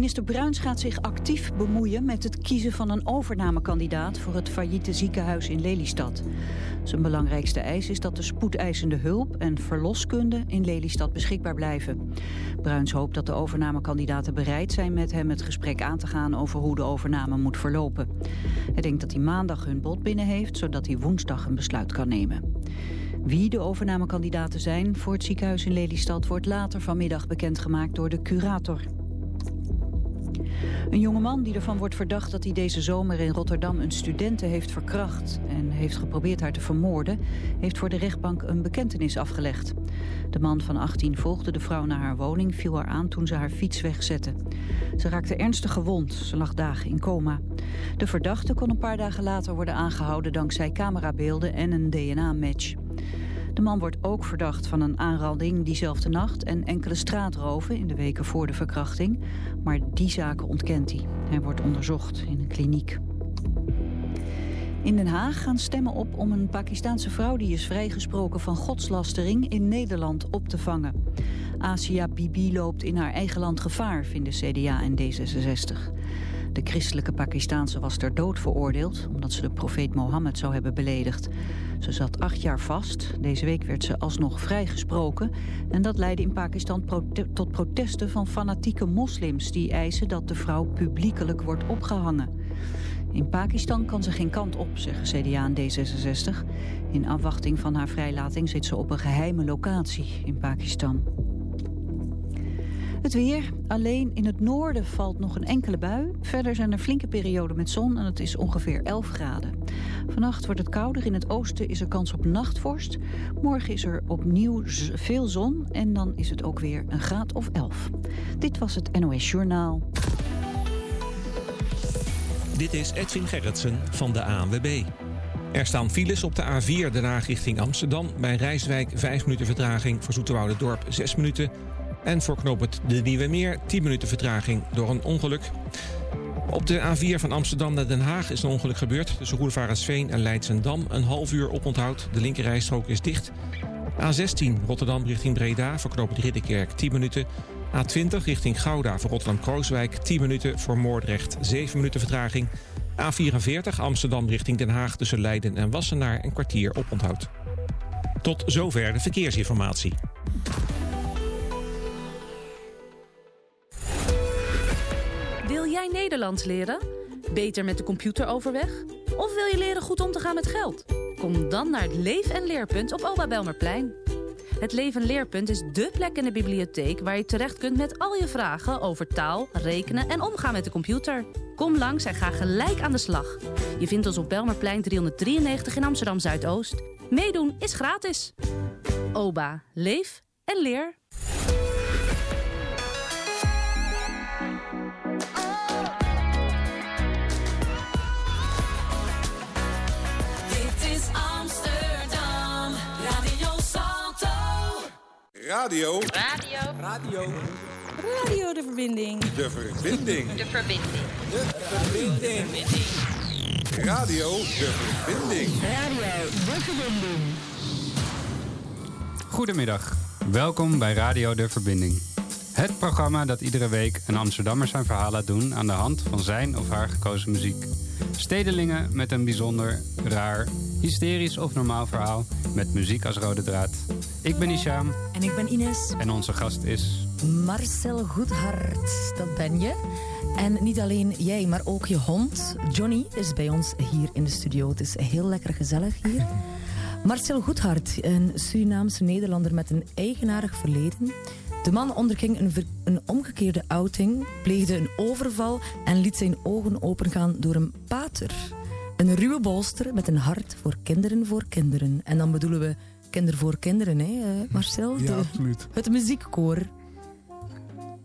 Minister Bruins gaat zich actief bemoeien met het kiezen van een overnamekandidaat voor het failliete ziekenhuis in Lelystad. Zijn belangrijkste eis is dat de spoedeisende hulp en verloskunde in Lelystad beschikbaar blijven. Bruins hoopt dat de overnamekandidaten bereid zijn met hem het gesprek aan te gaan over hoe de overname moet verlopen. Hij denkt dat hij maandag hun bod binnen heeft, zodat hij woensdag een besluit kan nemen. Wie de overnamekandidaten zijn voor het ziekenhuis in Lelystad wordt later vanmiddag bekendgemaakt door de curator. Een jongeman die ervan wordt verdacht dat hij deze zomer in Rotterdam een studente heeft verkracht en heeft geprobeerd haar te vermoorden, heeft voor de rechtbank een bekentenis afgelegd. De man van 18 volgde de vrouw naar haar woning, viel haar aan toen ze haar fiets wegzette. Ze raakte ernstig gewond, ze lag dagen in coma. De verdachte kon een paar dagen later worden aangehouden dankzij camerabeelden en een DNA-match. De man wordt ook verdacht van een aanranding diezelfde nacht... en enkele straatroven in de weken voor de verkrachting. Maar die zaken ontkent hij. Hij wordt onderzocht in een kliniek. In Den Haag gaan stemmen op om een Pakistaanse vrouw... die is vrijgesproken van godslastering in Nederland op te vangen. Asia Bibi loopt in haar eigen land gevaar, vinden CDA en D66. De christelijke Pakistaanse was ter dood veroordeeld... omdat ze de profeet Mohammed zou hebben beledigd. Ze zat acht jaar vast. Deze week werd ze alsnog vrijgesproken. En dat leidde in Pakistan tot protesten van fanatieke moslims... die eisen dat de vrouw publiekelijk wordt opgehangen. In Pakistan kan ze geen kant op, zeggen CDA en D66. In afwachting van haar vrijlating zit ze op een geheime locatie in Pakistan. Het weer. Alleen in het noorden valt nog een enkele bui. Verder zijn er flinke perioden met zon en het is ongeveer 11 graden. Vannacht wordt het kouder. In het oosten is er kans op nachtvorst. Morgen is er opnieuw veel zon en dan is het ook weer een graad of 11. Dit was het NOS Journaal. Dit is Edwin Gerritsen van de ANWB. Er staan files op de A4 Den Haag richting Amsterdam. Bij Rijswijk 5 minuten vertraging. Voor Dorp 6 minuten. En voor knooppunt De Nieuwe Meer 10 minuten vertraging door een ongeluk. Op de A4 van Amsterdam naar Den Haag is een ongeluk gebeurd. Tussen Roervarensveen en Leidsendam. Een half uur oponthoud. De linkerrijstrook is dicht. A16 Rotterdam richting Breda voor knooppunt Ridderkerk 10 minuten. A20 richting Gouda voor Rotterdam-Krooswijk 10 minuten. Voor Moordrecht 7 minuten vertraging. A44 Amsterdam richting Den Haag tussen Leiden en Wassenaar een kwartier oponthoud. Tot zover de verkeersinformatie. Jij Nederlands leren? Beter met de computer overweg? Of wil je leren goed om te gaan met geld? Kom dan naar het Leef en Leerpunt op Oba Belmerplein. Het Leef en Leerpunt is dé plek in de bibliotheek... waar je terecht kunt met al je vragen over taal, rekenen en omgaan met de computer. Kom langs en ga gelijk aan de slag. Je vindt ons op Belmerplein 393 in Amsterdam-Zuidoost. Meedoen is gratis. OBA. Leef en leer. Radio. Radio. Radio. Radio de verbinding. De verbinding. De verbinding. De verbinding. Radio de verbinding. Radio de verbinding. Goedemiddag. Welkom bij Radio de Verbinding. Het programma dat iedere week een Amsterdammer zijn verhaal laat doen aan de hand van zijn of haar gekozen muziek. Stedelingen met een bijzonder, raar, hysterisch of normaal verhaal met muziek als rode draad. Ik ben Isham. En ik ben Ines. En onze gast is... Marcel Goedhart, dat ben je. En niet alleen jij, maar ook je hond. Johnny is bij ons hier in de studio. Het is heel lekker gezellig hier. Marcel Goedhart, een Surinaamse Nederlander met een eigenaardig verleden. De man onderging een, een, omgekeerde outing, pleegde een overval en liet zijn ogen opengaan door een pater. Een ruwe bolster met een hart voor kinderen voor kinderen. En dan bedoelen we kinder voor kinderen, hè, eh, Marcel? Ja, absoluut. Het muziekkoor.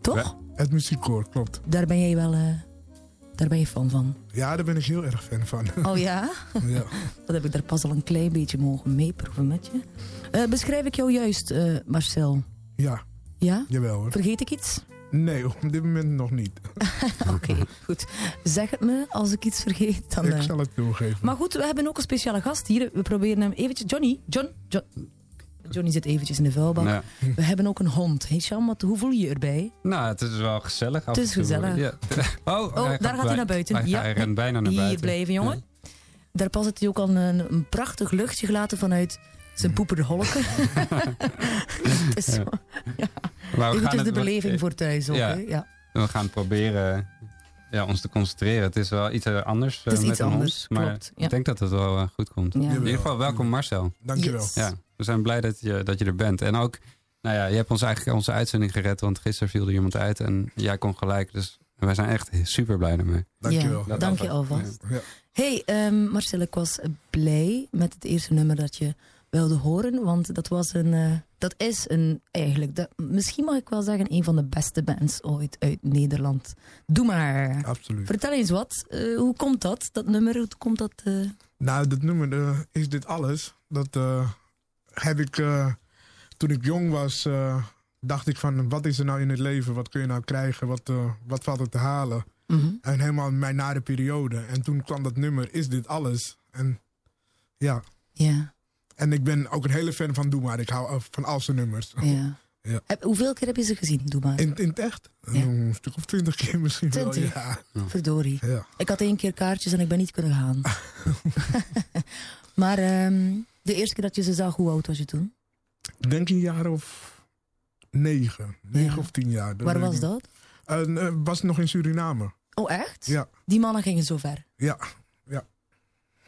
Toch? het muziekkoor, klopt. Daar ben jij wel... Uh, daar ben je fan van? Ja, daar ben ik heel erg fan van. Oh ja? ja. Dat heb ik daar pas al een klein beetje mogen meeproeven met je. Uh, beschrijf ik jou juist, Marcel? Ja. Ja? Jawel hoor. Vergeet ik iets? Nee, op dit moment nog niet. Oké, goed. Zeg het me als ik iets vergeet. Dan, ik uh... zal het toegeven. Maar goed, we hebben ook een speciale gast hier. We proberen hem eventjes... Johnny, John, John... Johnny zit eventjes in de vuilbak. Ja. We hebben ook een hond. Hey Sham, wat, hoe voel je je erbij? Nou, het is wel gezellig. af Het is gezellig. Ja. Oh, Oh, daar gaat hij naar buiten. Hij, Ja. hij rent bijna naar Hier buiten. blijven, jongen. Daar pas het hij ook al een, een prachtig luchtje gelaten vanuit zijn poeperde holken. Het is zo. Maar we gaan Eventjes het de beleving voor thuis ook. Ja. hè? Ja. We gaan proberen ja, ons te concentreren. Het is wel iets eh, anders Het is eh, met iets anders, hond. Maar klopt, ja. ik denk dat het wel eh, goed komt. Ja. In ieder geval, welkom Marcel. Dankjewel. Yes. Ja, we zijn blij dat je, dat je er bent. En ook, nou ja, je hebt ons eigenlijk onze uitzending gered. Want gisteren viel er iemand uit en jij kon gelijk. Dus wij zijn echt super blij daarmee. Dankjewel. Ja, dank je alvast. Ja. Hey, ehm, Marcel, ik was blij met het eerste nummer dat je wilde horen. Want dat was een. eh, dat is een. Eigenlijk. Misschien mag ik wel zeggen. een van de beste bands ooit uit Nederland. Doe maar. Absoluut. Vertel eens wat. eh, hoe komt dat? Dat nummer, hoe komt dat? eh? Nou, dat nummer is dit alles. Dat heb ik toen ik jong was. dacht ik van wat is er nou in het leven? Wat kun je nou krijgen? Wat, wat valt er te halen? mhm. En helemaal mijn nare periode. En toen kwam dat nummer Is dit alles? En ja. Ja, En ik ben ook een hele fan van Doe maar. Ik hou van al zijn nummers. ja. Ja. Hoeveel keer heb je ze gezien? Doe maar. In, in het echt? Ja. Een stuk of twintig keer misschien wel. 20? Ja. Verdorie. ja. Ik had één keer kaartjes en ik ben niet kunnen gaan. maar ehm, de eerste keer dat je ze zag, hoe oud was je toen? Ik denk een jaar of negen. Negen of tien jaar. Waar was ik dat? Eh, was nog in Suriname. Oh, echt? Ja. Die mannen gingen zo ver. Ja.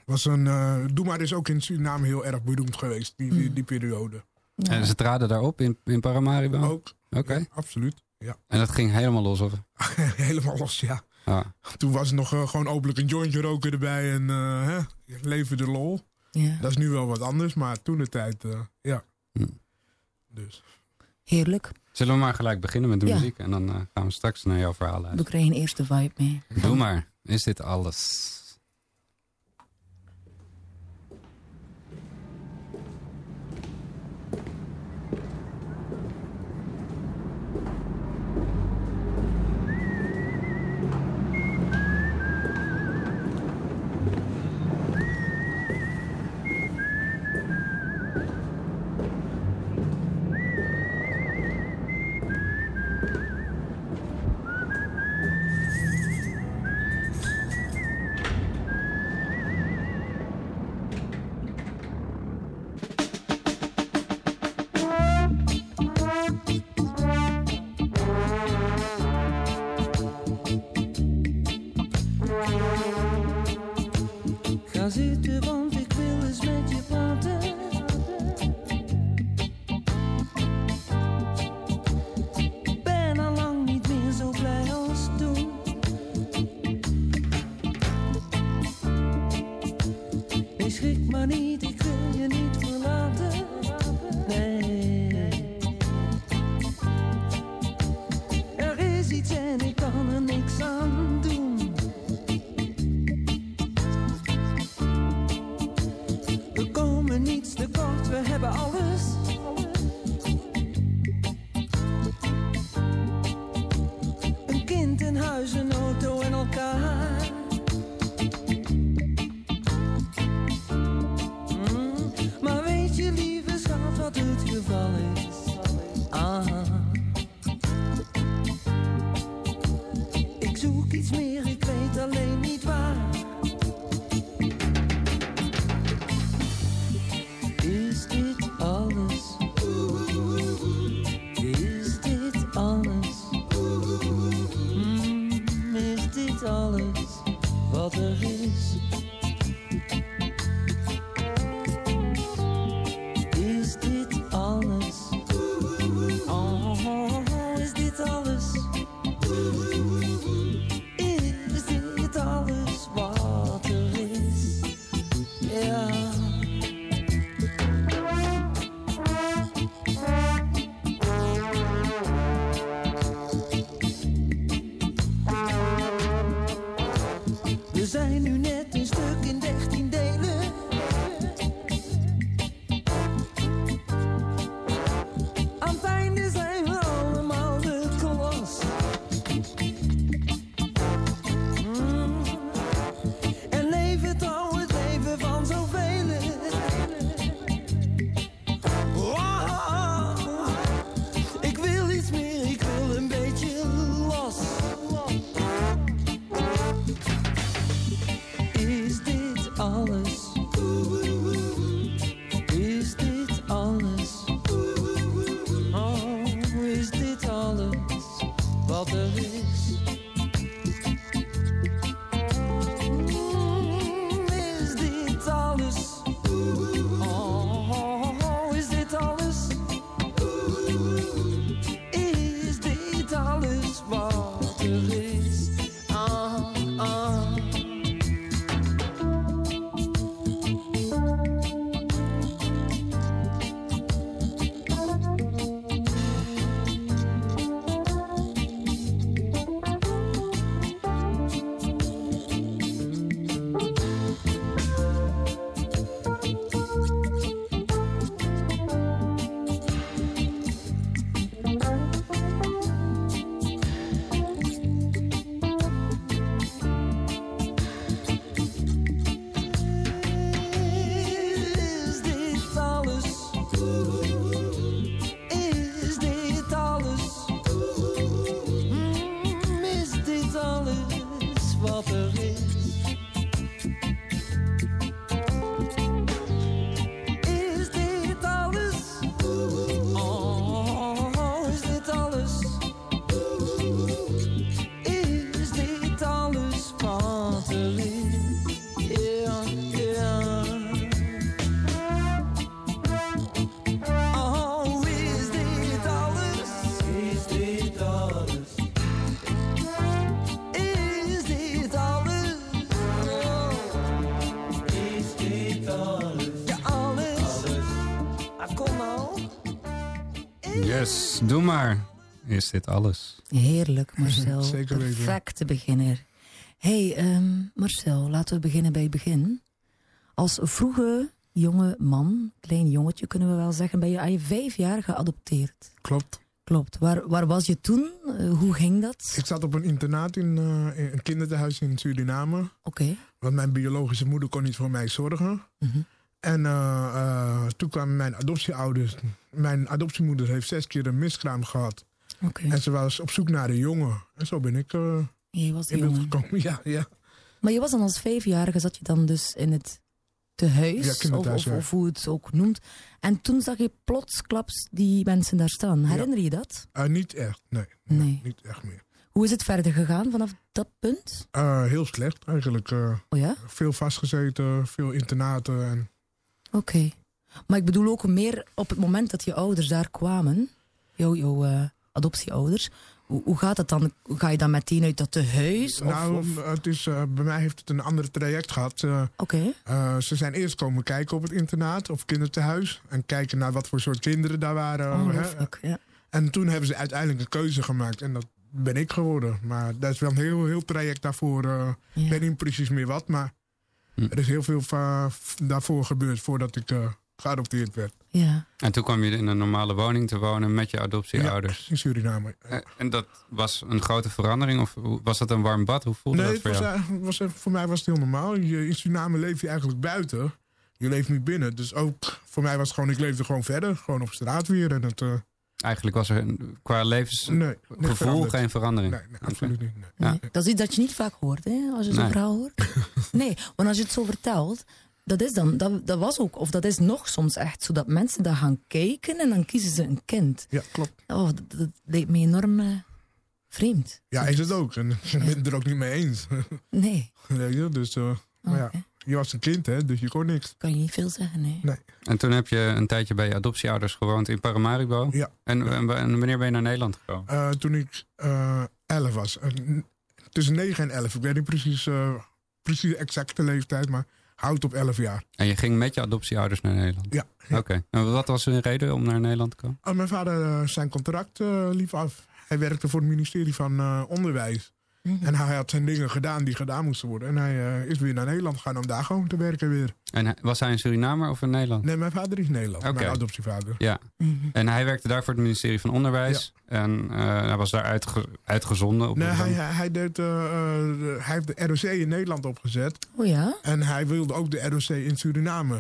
Was een, eh Doe maar is ook in Suriname heel erg beroemd geweest, die, die, Mm. die periode. Ja. En ze traden daarop in, in Paramaribo? Ook. Oké. Ja, absoluut. Ja. En dat ging helemaal los? Of? Helemaal los, ja. Ah. Toen was het nog eh, gewoon openlijk een jointje roken erbij en eh hè, leven de lol. ja. Dat is nu wel wat anders, maar toen de tijd, eh, ja. Hm. Dus. Heerlijk. Zullen we maar gelijk beginnen met de Ja. muziek? En dan eh, gaan we straks naar jouw verhaal We luisteren. krijgen eerst de vibe mee. Doe maar. Is dit alles? Doe maar. Is dit alles? Heerlijk, Marcel. Zeker weten. Perfecte beginner. hey, ehm, Marcel, laten we beginnen bij het begin. Als vroege jonge man, klein jongetje kunnen we wel zeggen, ben je aan je vijf jaar geadopteerd. Klopt. Klopt. Waar, waar was je toen? Eh, hoe ging dat? Ik zat op een internaat in, eh, in een kinderthuis in Suriname. Oké. Want mijn biologische moeder kon niet voor mij zorgen. Mhm. En eh, toen kwamen mijn adoptieouders. Mijn adoptiemoeder heeft zes keer een miskraam gehad. En ze was op zoek naar een jongen. En zo ben ik eh Je was in beeld jong. gekomen. Ja, ja. Maar je was dan als vijfjarige, zat je dan dus in het tehuis, Ja, of, kinderthuis, of, ja. of hoe het ook noemt. En toen zag je plotsklaps die mensen daar staan. Herinner je dat? Eh, niet echt, nee. Nee. Niet echt meer. Hoe is het verder gegaan vanaf dat punt? Eh, heel slecht eigenlijk. Oh ja? veel vastgezeten, veel internaten. En, Oké. Maar ik bedoel ook meer op het moment dat je ouders daar kwamen, jouw, jouw eh, adoptieouders. Hoe, hoe gaat dat dan? Ga je dan meteen uit dat tehuis? Of, nou, of- Het is, eh, bij mij heeft het een ander traject gehad. Eh, Oké. eh, ze zijn eerst komen kijken op het internaat of kinderthuis. En kijken naar wat voor soort kinderen daar waren. hè. Ja. En toen hebben ze uiteindelijk een keuze gemaakt. En dat ben ik geworden. Maar dat is wel een heel, heel traject daarvoor. eh, Ja. Ik weet niet precies meer wat, maar Hm. er is heel veel daarvoor gebeurd voordat ik geadopteerd werd ja. En toen kwam je in een normale woning te wonen met je adoptieouders. in Suriname. Eh, En dat was een grote verandering? Of was dat een warm bad? Hoe voelde Nee, dat het voor was, jou? eigenlijk- was, eh, voor mij was het heel normaal. Je, in Suriname leef je eigenlijk buiten. Je leeft niet binnen. Dus ook voor mij was het gewoon, ik leefde gewoon verder. Gewoon op straat weer. En het, eh, Eigenlijk was er een- qua levensgevoel nee, niks veranderd. geen verandering. Nee, nee absoluut niet. nee. Ja. Dat is iets dat je niet vaak hoort, hè, als je zo'n Nee. verhaal hoort. Nee, want als je het zo vertelt, dat, is dan, dat, dat was ook, of dat is nog soms echt zo dat mensen daar gaan kijken en dan kiezen ze een kind. Ja, klopt. Oh, dat, dat leek me enorm eh, vreemd. Ja, is het ook. En ik ben het er ook niet mee eens. Nee, je, dus, eh, maar ja, Oké. je was een kind, hè, dus je kon niks. kan je niet veel zeggen, nee. Nee. En toen heb je een tijdje bij je adoptieouders gewoond in Paramaribo. Ja. En, en, en wanneer ben je naar Nederland gekomen? Eh, toen ik eh 11 was. Tussen 9 en 11. Ik weet niet precies, eh precies de exacte leeftijd, maar houd op 11 jaar. En je ging met je adoptieouders naar Nederland? Ja. ja. Oké. En wat was een reden om naar Nederland te komen? Oh, mijn vader, eh, zijn contract eh, liep af. Hij werkte voor het ministerie van eh, Mhm. En hij had zijn dingen gedaan die gedaan moesten worden. En hij eh, is weer naar Nederland gegaan om daar gewoon te werken weer. En was hij in Surinamer of in Nederland? Nee, mijn vader is Nederland. Oké. Mijn adoptievader. Ja. Mhm. En hij werkte daar voor het ministerie van Onderwijs. En eh, hij was daar uitge- uitgezonden. Op Nee, een- hij, hij, hij deed, eh, de- hij heeft de ROC in Nederland opgezet. Oh ja? En hij wilde ook de ROC in Suriname.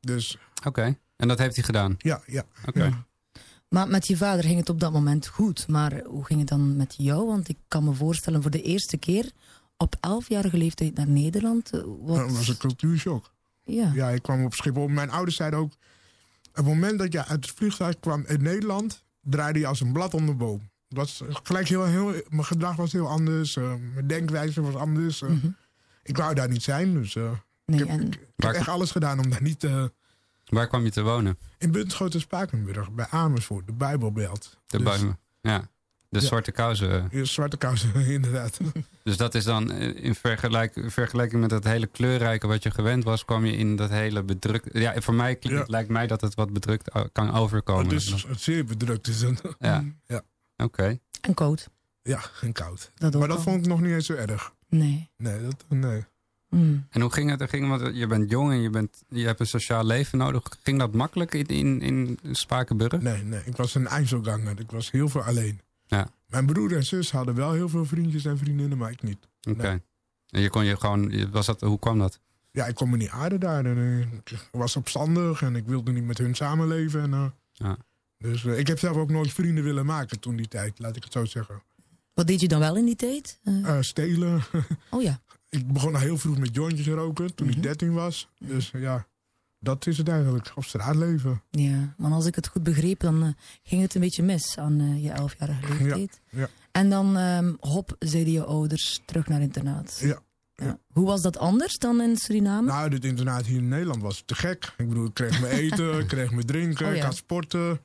Dus Oké. En dat heeft hij gedaan? ja, ja. Oké. Ja. Maar met je vader ging het op dat moment goed. Maar hoe ging het dan met jou? Want ik kan me voorstellen, voor de eerste keer op elfjarige leeftijd naar Nederland. eh, Wat... Dat was een cultuurshock. Ja. Ja, ik kwam op Schiphol. Mijn ouders zeiden ook... Op het moment dat je uit het vliegtuig kwam in Nederland... draaide je als een blad om de boom. Het was gelijk heel, heel, mijn gedrag was heel anders. eh, mijn denkwijze was anders. eh. Ik wou daar niet zijn. Dus Nee, ik heb, en ik, ik heb echt alles gedaan om daar niet... eh, Waar kwam je te wonen? in Buntenschoten Spakenburg, bij Amersfoort, de Bijbelbelt. De Dus- Buimen. Ja. De Ja. zwarte kousen. Ja, Zwarte kousen, inderdaad. Dus dat is dan eh, in vergelijk, vergelijking met dat hele kleurrijke wat je gewend was, kwam je in dat hele bedrukt. Ja, voor mij Ja. lijkt mij dat het wat bedrukt o- kan overkomen. dus het zeer bedrukt is het. Ja. ja. Oké. en koud. Ja, en koud. Dat Maar dat al. vond ik nog niet eens zo erg. Nee. Nee, dat, nee. Mm. En hoe ging het? Er Ging, want je bent jong en je, bent, je hebt een sociaal leven nodig. Ging dat makkelijk in, in, in Spakenburg? Nee, nee. Ik was een ijzelganger. Ik was heel veel alleen. Ja. Mijn broer en zus hadden wel heel veel vriendjes en vriendinnen, maar ik niet. Oké. Nee. En je kon je gewoon, was dat, hoe kwam dat? Ja, ik kon me niet aarden daar. En, eh, ik was opstandig en ik wilde niet met hun samenleven. En, eh, Ja. Dus eh, ik heb zelf ook nooit vrienden willen maken toen die tijd, laat ik het zo zeggen. Wat deed je dan wel in die tijd? Eh, stelen. oh ja. Ik begon al heel vroeg met jointjes roken toen Mhm. ik 13 was. Dus eh, ja, dat is het eigenlijk. Op straat leven. Ja, maar als ik het goed begreep, dan eh, ging het een beetje mis aan eh, je elfjarige leeftijd. ja. En dan ehm, hop, zeiden je ouders terug naar internaat. Ja. Ja. Hoe was dat anders dan in Suriname? Nou, dit internaat hier in Nederland was te gek. Ik bedoel, ik kreeg me eten, ik kreeg me drinken, Oh, ja. ik had sporten.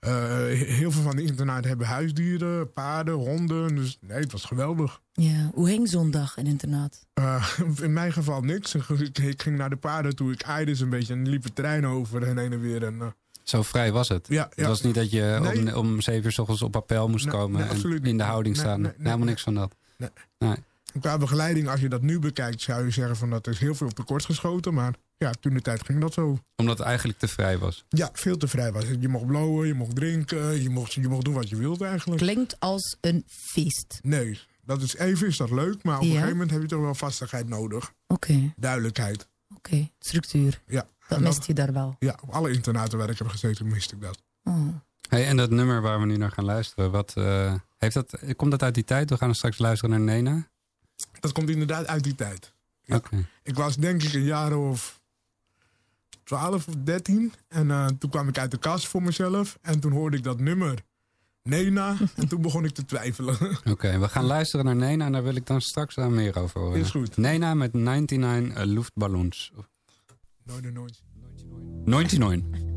Eh, he- heel veel van de internaten hebben huisdieren, paarden, honden. Dus nee, het was geweldig. Ja, hoe ging zo'n dag in internaat? Eh, in mijn geval niks. Ik, ik ging naar de paarden toe, ik aaide ze een beetje en liep de trein over en heen en weer. En, eh, Zo vrij was het. ja, Het was niet dat je Nee. om, om zeven uur 's ochtends op appel moest Nee, komen nee, en in de houding Nee, staan. nee, nee, Helemaal nee. niks van dat. Nee. Nee. Qua begeleiding, als je dat nu bekijkt, zou je zeggen van dat is heel veel tekort geschoten. Maar ja, toen de tijd ging dat zo. Omdat het eigenlijk te vrij was. Ja, veel te vrij was. Je mocht blowen, je mocht drinken, je mocht, je mocht doen wat je wilde eigenlijk. Klinkt als een feest. Nee, dat is even is dat leuk, maar op Ja. een gegeven moment heb je toch wel vastigheid nodig. Oké, Duidelijkheid. oké. Structuur. Ja, Dat mist je daar wel. ja, op alle internaten waar ik heb gezeten miste ik dat. Oh. Hey, en dat nummer waar we nu naar gaan luisteren, wat, eh, heeft dat, komt dat uit die tijd? We gaan straks luisteren naar Nena. Dat komt inderdaad uit die tijd. Ja. Oké. Ik was denk ik een jaar of 12 of 13. En eh, toen kwam ik uit de kast voor mezelf. En toen hoorde ik dat nummer. Nena. en toen begon ik te twijfelen. Oké, we gaan luisteren naar Nena en daar wil ik dan straks daar meer over horen. Is goed. Nena met 99 Luftballons. nooit, nooit, nooit. 99.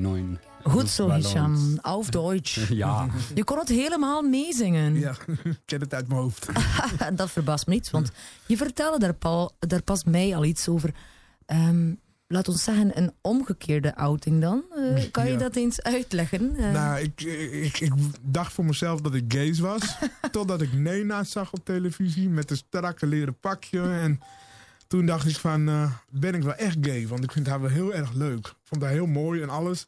99. Goed zo. Hisham. Auf Deutsch. Ja. Je kon het helemaal meezingen. Ja, ik ken het uit mijn hoofd. Dat verbaast me niet, want je vertelde daar, Paul, daar pas mij al iets over. Ehm, laat ons zeggen, een omgekeerde outing dan. Eh, kan je Ja. dat eens uitleggen? Eh, Nou, ik, ik, ik dacht voor mezelf dat ik gays was. totdat ik Nena zag op televisie met een strakke leren pakje. En toen dacht ik van, eh, ben ik wel echt gay? Want ik vind haar wel heel erg leuk. Ik vond haar heel mooi en alles.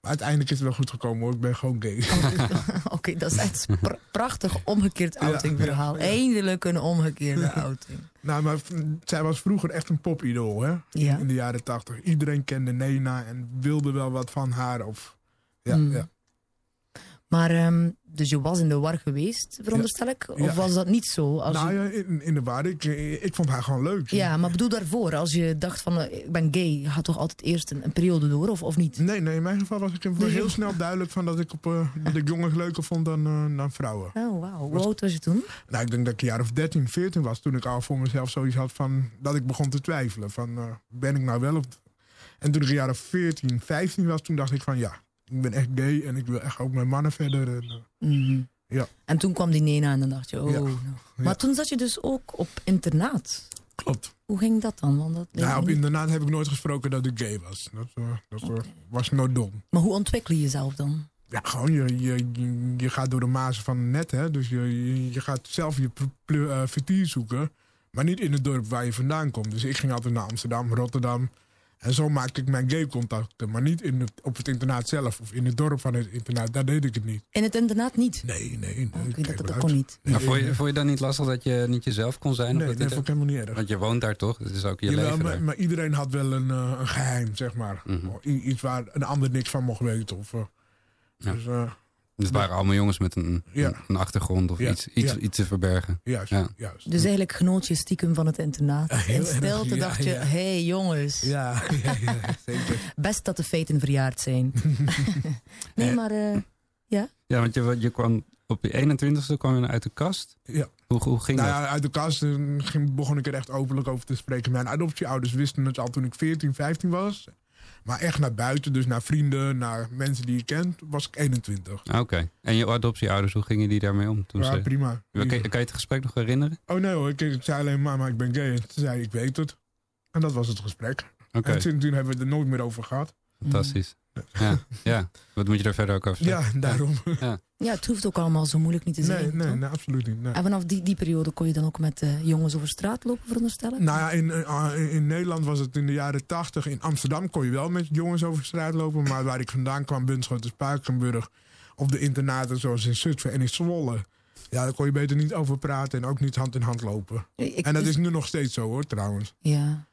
Maar uiteindelijk is het wel goed gekomen hoor. Ik ben gewoon gay. Oké, dat is echt prachtig omgekeerd outingverhaal. ja, ja. Eindelijk een omgekeerde outing. nou, maar zij was vroeger echt een popidool hè. Ja. In de jaren tachtig. Iedereen kende Nena en wilde wel wat van haar. Of, ja, Hmm. ja. Maar, ehm, dus je was in de war geweest, veronderstel ik? Of Ja. was dat niet zo? Als Nou ja, in, in de waar. Ik, ik vond haar gewoon leuk. ja, maar bedoel daarvoor, als je dacht van, eh, ik ben gay, gaat toch altijd eerst een, een periode door, of, of niet? Nee, nee, in mijn geval was ik Nee, heel snel duidelijk van dat ik, op, eh, dat ik jongens leuker vond dan, eh, dan vrouwen. Oh, wauw. Hoe oud was je toen? Nou, ik denk dat ik een jaar of 13, 14 was toen ik al voor mezelf zoiets had van dat ik begon te twijfelen. Van ben ik nou wel of. En toen ik een jaar of 14, 15 was, toen dacht ik van ja, ik ben echt gay en ik wil echt ook met mannen verder. En, eh, Mhm. Ja. En toen kwam die Nena en dan dacht je, oh. Ja. nou. Maar Ja. toen zat je dus ook op internaat. klopt. Hoe ging dat dan? Want dat leek Nou, op internaat heb ik nooit gesproken dat ik gay was. Dat, eh, dat eh, was nooit dom. Maar hoe ontwikkel je jezelf dan? Ja, gewoon, je, je, je, gaat door de mazen van het net, hè. Dus je, je, je gaat zelf je vertier zoeken. Maar niet in het dorp waar je vandaan komt. Dus ik ging altijd naar Amsterdam, Rotterdam. En zo maakte ik mijn gay-contacten. Maar niet in het, op het internaat zelf of in het dorp van het internaat. Daar deed ik het niet. In het internaat niet? Nee, nee. nee Oké, kijk dat, dat kon niet. Nee, Maar vond je, nee, vond je dan niet lastig dat je niet jezelf kon zijn? nee, Of dat dat dit- vond ik helemaal niet erg. Want je woont daar toch? Het is ook je Jawel, leven maar, daar. maar iedereen had wel een, eh, een geheim, zeg maar. Mhm. I- iets waar een ander niks van mocht weten. Of, eh, Ja. Dus eh, Het waren allemaal jongens met een, Ja. een achtergrond of Ja, iets, iets, ja. iets te verbergen. juist, Ja. juist. Dus eigenlijk genoot je stiekem van het internaat. Stilte ja, dacht je, ja. hé hey, jongens, Ja, ja, ja, zeker. best dat de feiten verjaard zijn. nee, maar eh, Ja, want je, je kwam op je 21ste kwam je uit de kast. Ja. Hoe, hoe ging Nou dat? ja, uit de kast ging, begon ik er echt openlijk over te spreken. Mijn adoptieouders wisten het al toen ik 14, 15 was. Maar echt naar buiten, dus naar vrienden, naar mensen die je kent, was ik 21. Ah, Oké. En je adoptieouders, hoe gingen die daarmee om? Toen Ja, ze... prima. Kan, je- kan je het gesprek nog herinneren? Oh nee hoor, ik, ik zei alleen maar, maar ik ben gay. En Ze zei, ik weet het. En dat was het gesprek. Oké, En sindsdien hebben we het er nooit meer over gehad. fantastisch. Ja, ja, wat moet je daar verder ook over zeggen? Ja, daarom. ja, het hoeft ook allemaal zo moeilijk niet te zijn. Nee, nee, nee, absoluut niet. Nee. En vanaf die, die periode kon je dan ook met eh, jongens over straat lopen, veronderstellen? Nou ja, in, eh, in, in Nederland was het in de jaren 80. In Amsterdam kon je wel met jongens over straat lopen. Maar waar ik vandaan kwam, Bunschoten, Spakenburg... of de internaten zoals in Zutphen en in Zwolle... ja, daar kon je beter niet over praten en ook niet hand in hand lopen. Ik- En dat dus- is nu nog steeds zo hoor, trouwens. Ja.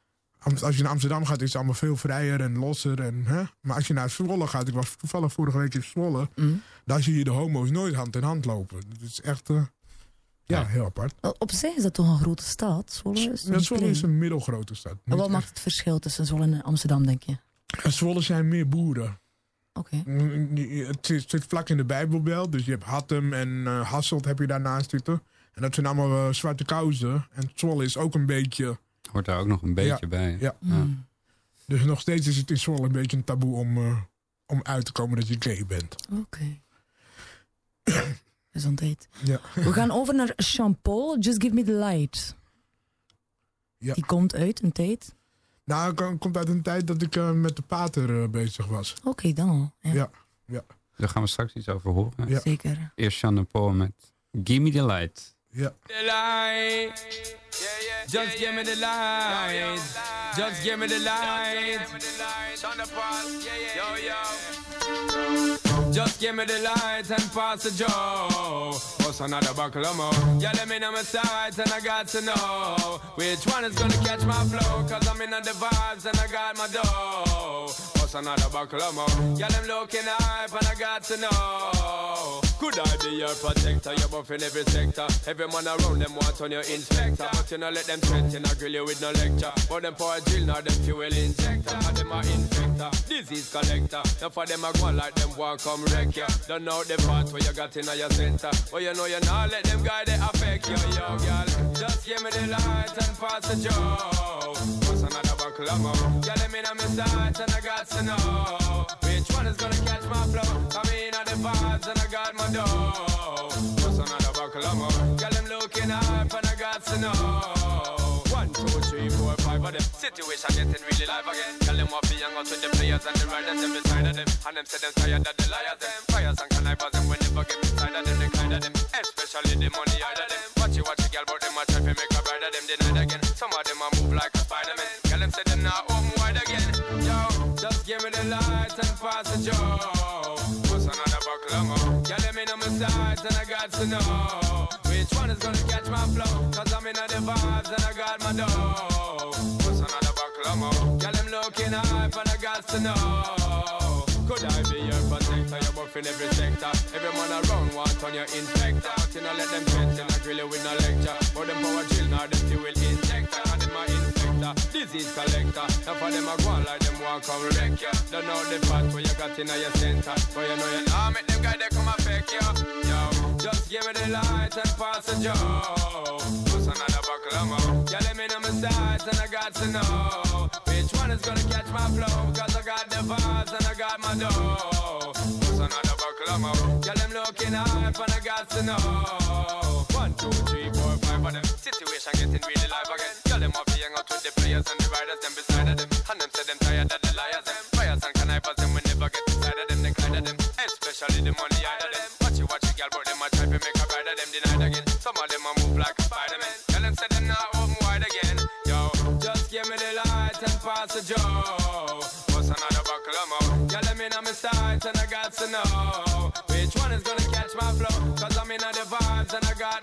Als je naar Amsterdam gaat, is het allemaal veel vrijer en losser. En, hè? Maar als je naar Zwolle gaat, ik was toevallig vorige week in Zwolle... Mm. daar zie je de homo's nooit hand in hand lopen. Het is echt, eh, ja, Ja. heel apart. Op zich is dat toch een grote stad? Zwolle is, Ja, niet Zwolle klein. is een middelgrote stad. En wat echt- maakt het verschil tussen Zwolle en Amsterdam, denk je? En Zwolle zijn meer boeren. Oké. Mm, je- Het zit, vlak in de Bijbelbelt. Dus je hebt Hattem en eh, Hasselt heb je daarnaast zitten. En dat zijn allemaal eh, zwarte kousen. En Zwolle is ook een beetje... Hoort daar ook nog een beetje bij. ja. Mm. Dus nog steeds is het in Zwolle een beetje een taboe om, eh, om uit te komen dat je gay bent. Oké. Gezondheid. Ja. We gaan over naar Jean-Paul, Just Give Me The Light. Ja. Die komt uit een tijd. Nou, het kom- komt uit een tijd dat ik eh, met de pater eh, bezig was. Oké, dan al. Ja, Ja. Daar gaan we straks iets over horen. Ja. Zeker. Eerst Jean Paul met Give Me The Light. Ja. The light. Just give me the light. Just give me the light. Yo, yo. Just give me the light and pass the Joe. What's another buckle of more? Yeah, let me know my sights and I got to know which one is gonna catch my flow. Cause I'm in on the vibes and I got my dough. What's another buckle of more? Yeah, them looking hype and I got to know. Could I be your protector? You're buff in every sector. Every man around them want on your inspector. But you know let them threaten, I grill you with no lecture. But them for a drill, now them fuel injector. And them a infector, disease collector. Now for them a go like them want come wreck ya. Don't know the part where you got in your center. But you know you not let them guy they affect you, yo, girl. Just give me the light and pass the joe. Buckle of more? Yeah, me know my sight and I got to know which one is gonna catch my flow. Come in on the vibes and I got my dough. What's another buckle of more? Girl, I'm looking up and I got to know. One, two, three, four, five of them. Situation getting really live again. Tell them what young out with the players and the riders them beside of them. And them say them tired of the liars them. Fires and connivers them when never get inside of them. They kind of them. Especially the money out of them. Watch you watch a girl, but them a try to make a bride of them denied again. Some of them a move like a Spider-Man. Them say them not home wide again. Yo, just give me the light and pass the joe. What's another buckle more? Girl, let me know my sides and I got to know which one is gonna catch my flow. Cause I'm in the vibes and I got my dough. What's another buckle more? Girl, I'm looking hype and I got to know. Could I be your protector? You're buff in every sector. Every man around want on your inspector. You know let them threaten, I grill you with no lecture. But them power drill, now them fuel injector. Disease collector. Now for them a go on like them want come wreck ya. Don't know the part where you got in your center. But you know you nah make them guy they come affect you. Yo, just give me the light and pass the joe. What's another buckle of more? Yeah, let me know my sides and I got to know which one is gonna catch my flow. Cause I got the vibes and I got my dough. What's another buckle of more? Yeah, them looking hype and I got to know. One, two, three, four, five of them. Situation Especially the money out them. Watch you, watch you, girl, but them a try to make a bride of them denied again. Some of them a move like Spider-Man. Tell them say them not open wide again. Yo, just give me the light and pass the joe. What's another buckle of more? Yeah, let me know my sights and I got to know which one is gonna catch my flow. Cause I'm in the vibes and I got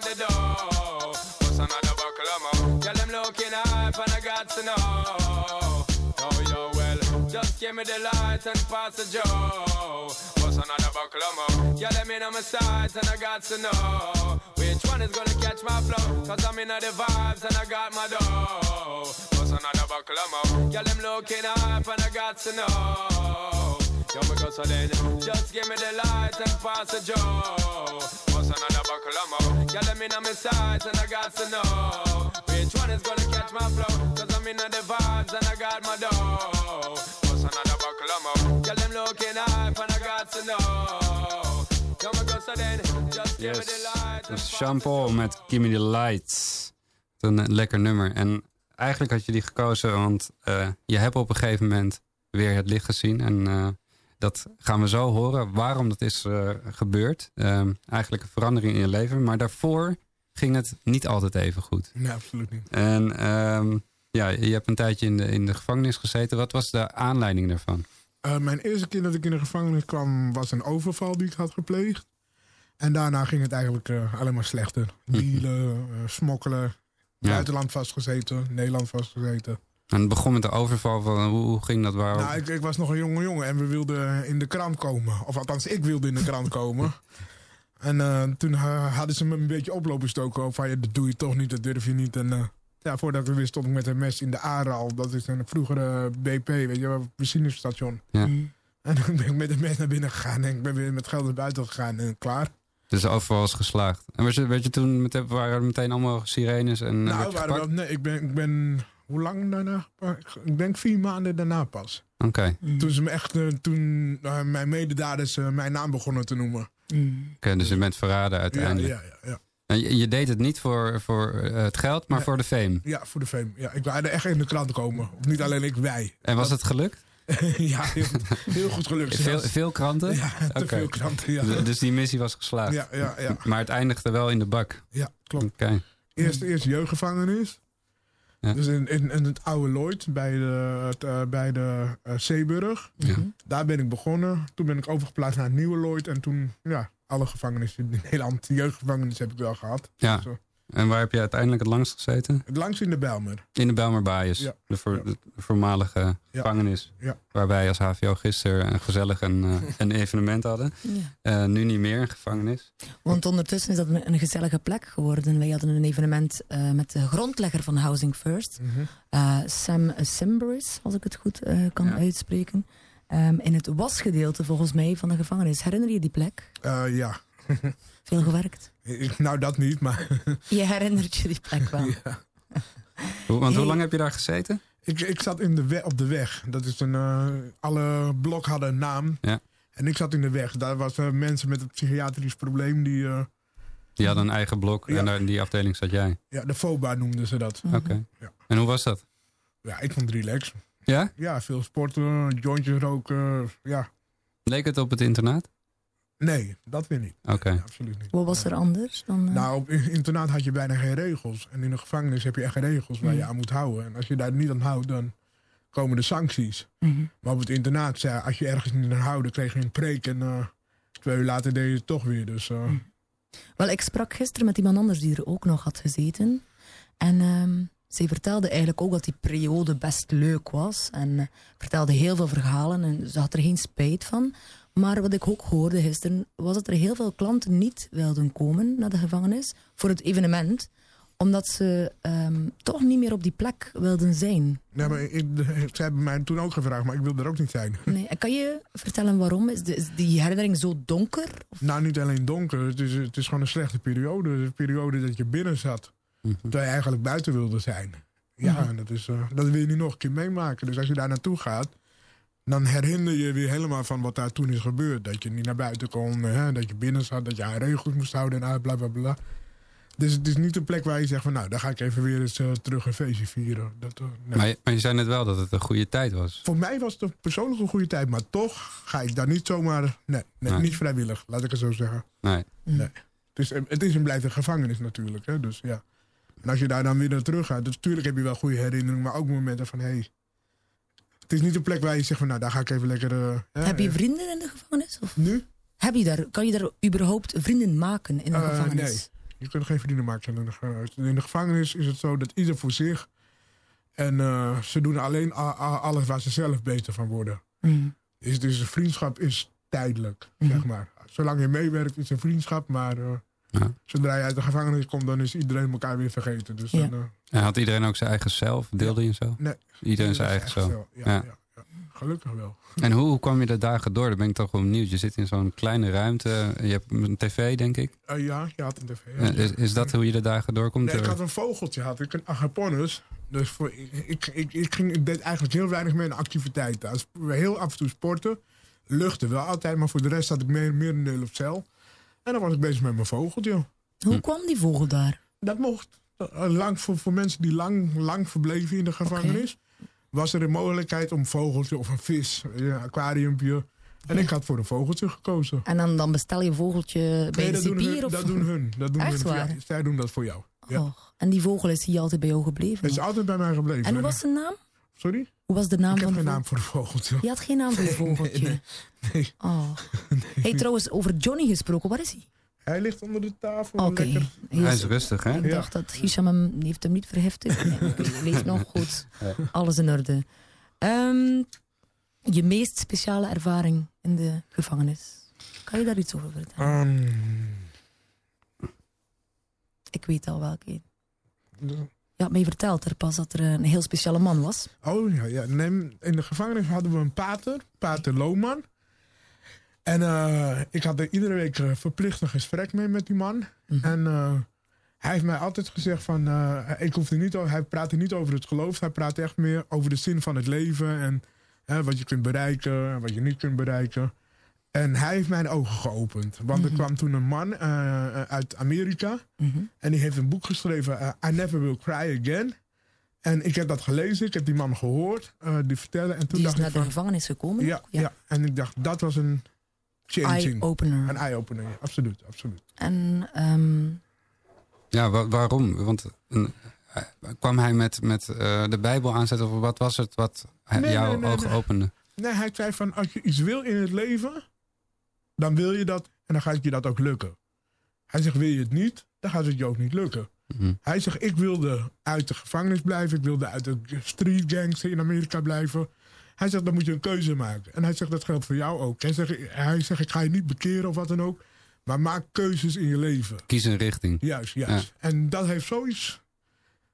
give me the light and pass the joe. What's another buckle of more? Yeah, let me know my sights and I got to know which one is gonna catch my flow. Cause I'm in the vibes and I got my dough. What's another buckle of more? Yeah, them looking hype and I got to know. Yo, me go so then, just give me the light and pass the joe. What's another buckle of more? Yeah, let me know my sights and I got to know which one is gonna catch my flow. Cause I'm in the vibes and I got my dough. More? Yeah, them looking and I got to know. Yo, me go so then, just give me the light Dus Jean Paul met Gimme the Lights. Een lekker nummer. En eigenlijk had je die gekozen, want eh, je hebt op een gegeven moment weer het licht gezien. En eh, dat gaan we zo horen waarom dat is eh, gebeurd. Ehm, eigenlijk een verandering in je leven. Maar daarvoor ging het niet altijd even goed. Nee, absoluut niet. En ehm, ja, je hebt een tijdje in de, in de gevangenis gezeten. Wat was de aanleiding daarvan? Eh, mijn eerste keer dat ik in de gevangenis kwam was een overval die ik had gepleegd. En daarna ging het eigenlijk eh, alleen maar slechter. Dealen, eh, smokkelen, Ja. buitenland vastgezeten, Nederland vastgezeten. En het begon met de overval. Van, hoe, ging dat? Waarom? Nou, ik, ik was nog een jonge jongen en we wilden in de krant komen. Of althans, ik wilde in de krant komen. En toen hadden ze me een beetje oplopen stoken. Van, ja, dat doe je toch niet, dat durf je niet. En ja, voordat ik wist stond ik met een mes in de Aral. Dat is een vroegere BP, weet je wel, benzinestation. Ja. En toen ben ik met een mes naar binnen gegaan. En ik ben weer met geld naar buiten gegaan en klaar. Dus de overval was geslaagd. En werd je, werd je toen meteen, waren er meteen allemaal sirenes en eh, nou, werd je waren wel, nee, ik ben, ik ben... Hoe lang daarna? Ik denk vier maanden daarna pas. Oké, Toen ze me echt, eh, toen eh, mijn mededaders mijn naam begonnen te noemen. Oké, dus je bent verraden Ja, uiteindelijk. ja, ja, ja. En je, je deed het niet voor, voor eh, het geld, maar voor de fame. Ja, voor de fame. Ja, ik wilde echt in de krant komen. Of niet alleen ik, wij. En was het gelukt? ja, heel, heel goed gelukt. Veel, veel kranten? Ja, te veel kranten, ja. D- Dus die missie was geslaagd. Ja, ja, ja. Maar het eindigde wel in de bak. Ja, klopt. Oké. Eerst, eerst jeugdgevangenis. Ja. Dus in, in, in het oude Lloyd, bij de, eh, bij de eh, Zeeburg. Ja. Daar ben ik begonnen. Toen ben ik overgeplaatst naar het nieuwe Lloyd. En toen, ja, alle gevangenissen in Nederland. De jeugdgevangenis heb ik wel gehad. Ja. Zo. En waar heb je uiteindelijk het langst gezeten? Het langst in de Bijlmer. In de Bijlmerbaaiers, Ja. de, voor- Ja. de voormalige Ja. gevangenis. Ja. Waar wij als HVO gisteren een gezellig een, eh, een evenement hadden. Ja. Eh, nu niet meer een gevangenis. Want ondertussen is dat een een gezellige plek geworden. Wij hadden een evenement eh, met de grondlegger van Housing First, Mhm. eh, Sam Simberis, als ik het goed eh, kan Ja. uitspreken. Ehm, in het wasgedeelte volgens mij van de gevangenis. Herinner je die plek? Eh, ja. Veel gewerkt. Ik- Nou, dat niet, maar Je herinnert je die plek wel. ja. Want Hey. hoe lang heb je daar gezeten? ik, ik zat in de we- op de weg. Dat is een, eh, alle blok hadden een naam. Ja. En ik zat in de weg. Daar waren mensen met een psychiatrisch probleem. Die, eh, Die hadden een eigen blok Ja. en daar in die afdeling zat jij. ja, de FOBA noemden ze dat. Oké. Ja. En hoe was dat? Ja, ik vond het relax. Ja? Ja, veel sporten, jointjes roken. Ja, Leek het op het internaat? nee, dat weer niet. Oké. Nee, absoluut niet. Wat was er anders dan... eh, Nou, op in- internaat had je bijna geen regels. En in de gevangenis heb je echt regels waar je Mm. aan moet houden. En als je daar niet aan houdt, dan komen de sancties. mhm. Maar op het internaat, zei, als je ergens niet aan houdt, dan kreeg je een preek. En eh, twee uur later deed je het toch weer. Dus eh, Mm. Wel, ik sprak gisteren met iemand anders die er ook nog had gezeten. En ehm zij vertelde eigenlijk ook dat die periode best leuk was. En eh, vertelde heel veel verhalen en ze had er geen spijt van. Maar wat ik ook hoorde gisteren, was dat er heel veel klanten niet wilden komen naar de gevangenis voor het evenement. Omdat ze ehm, toch niet meer op die plek wilden zijn. ja, maar ik, de- ze hebben mij toen ook gevraagd, maar ik wilde er ook niet zijn. Nee, en kan je vertellen waarom? Is, de- is die herinnering zo donker? Nou, niet alleen donker. Het is, het is gewoon een slechte periode. Een periode dat je binnen zat. Mhm. Terwijl je eigenlijk buiten wilde zijn. Ja, Mhm. en dat, is, eh, dat wil je nu nog een keer meemaken. Dus als je daar naartoe gaat, dan herinner je weer helemaal van wat daar toen is gebeurd. Dat je niet naar buiten kon, hè, dat je binnen zat, dat je aan regels moest houden en bla bla bla. Dus het is niet een plek waar je zegt van nou, dan ga ik even weer eens eh, terug een feestje vieren. Dat, eh, nee. Maar, je- maar je zei net wel dat het een goede tijd was. Voor mij was het een persoonlijk een goede tijd, maar toch ga ik daar niet zomaar. Nee, nee, Nee. niet vrijwillig, laat ik het zo zeggen. Nee. Eh, het is en blijft een gevangenis natuurlijk. Hè? Dus, ja. En als je daar dan weer naar terug gaat, dus natuurlijk heb je wel goede herinneringen, maar ook momenten van hé. Hey, het is niet een plek waar je zegt van nou, daar ga ik even lekker. eh, Heb je eh, vrienden in de gevangenis? Of Nu? heb je daar, kan je daar überhaupt vrienden maken in de Eh, gevangenis? nee. Je kunt geen vrienden maken in de gevangenis. In de gevangenis is het zo dat ieder voor zich. En ze doen alleen alles waar ze zelf beter van worden. Mm. Dus, dus vriendschap is tijdelijk, Mhm. zeg maar. Zolang je meewerkt is een vriendschap, maar Ja. zodra je uit de gevangenis komt, dan is iedereen elkaar weer vergeten. Dus Ja. dan, eh, En had iedereen ook zijn eigen zelf? Deelde je zo? Nee. Iedereen zijn dat eigen zo. Ja, Ja. ja. ja. Gelukkig wel. En hoe, hoe kwam je de dagen door? Daar ben ik toch wel benieuwd. Je zit in zo'n kleine ruimte. Je hebt een tv, denk ik. Eh, ja, je had een tv. ja. Eh, Is, is dat hoe je de dagen doorkomt? Nee, ik had een vogeltje, had ik een agaponus. Dus voor, ik, ik, ik, ik ging, ik deed eigenlijk heel weinig meer aan activiteiten. Als- Heel af en toe sporten. Luchten wel altijd, maar voor de rest zat ik meer, meer een op cel. En dan was ik bezig met mijn vogeltje. Hoe Hm. kwam die vogel daar? Dat mocht. Eh, Lang, voor, voor mensen die lang, lang verbleven in de gevangenis... was er een mogelijkheid om vogeltje of een vis, een aquariumpje... En ik had voor een vogeltje gekozen. En dan, dan bestel je een vogeltje bij Nee, de dat doen, cipier? hun, of... dat doen hun. Dat doen Echt hun. Ja, waar? zij doen dat voor jou. Ja. Och, en die vogel is hier altijd bij jou gebleven? Het is altijd bij mij gebleven. en hoe was de naam? Sorry? Hoe was de naam Ik heb van geen de naam vogel? voor de vogeltje. Je had geen naam voor je vogeltje? nee, nee. Oh. Hey, trouwens, over Johnny gesproken, waar is hij? Hij ligt onder de tafel. Oké. Lekker. Hij is rustig, hè? Ik Ja. dacht dat Hisham hem, heeft hem niet verheftigd. Nee, leeft nog goed. Alles in orde. Ehm, je meest speciale ervaring in de gevangenis. Kan je daar iets over vertellen? Ehm, Ik weet al welke. Je had mij verteld er pas dat er een heel speciale man was. oh ja, ja. In de gevangenis hadden we een pater, pater Lohman. En eh, ik had er iedere week eh, verplicht een gesprek mee met die man. Mhm. En eh, hij heeft mij altijd gezegd van, eh, ik hoefde niet over, hij praatte niet over het geloof. Hij praatte echt meer over de zin van het leven en hè, wat je kunt bereiken en wat je niet kunt bereiken. En hij heeft mijn ogen geopend. Want er Mhm. kwam toen een man eh, uit Amerika. Mhm. En die heeft een boek geschreven, eh, I Never Will Cry Again. En ik heb dat gelezen, ik heb die man gehoord, eh, die vertellen. En toen Die is dacht naar ik de van, gevangenis gekomen. ja, ja. en ik dacht, dat was een changing. Eye-opener. Een eye-opener, ja. absoluut, absoluut. En ehm, Ja, wa- waarom? Want een- eh, kwam hij met, met eh, de Bijbel aanzetten? Of wat was het wat Nee, jouw nee, nee, ogen nee. opende? Nee, hij zei van, als je iets wil in het leven, dan wil je dat en dan gaat je dat ook lukken. Hij zegt, wil je het niet, dan gaat het je ook niet lukken. Mhm. Hij zegt, ik wilde uit de gevangenis blijven. Ik wilde uit de street gangs in Amerika blijven. Hij zegt, dan moet je een keuze maken. En hij zegt, dat geldt voor jou ook. Hij zegt, hij zegt ik ga je niet bekeren of wat dan ook. Maar maak keuzes in je leven. Kies een richting. Juist, juist. En dat heeft zoiets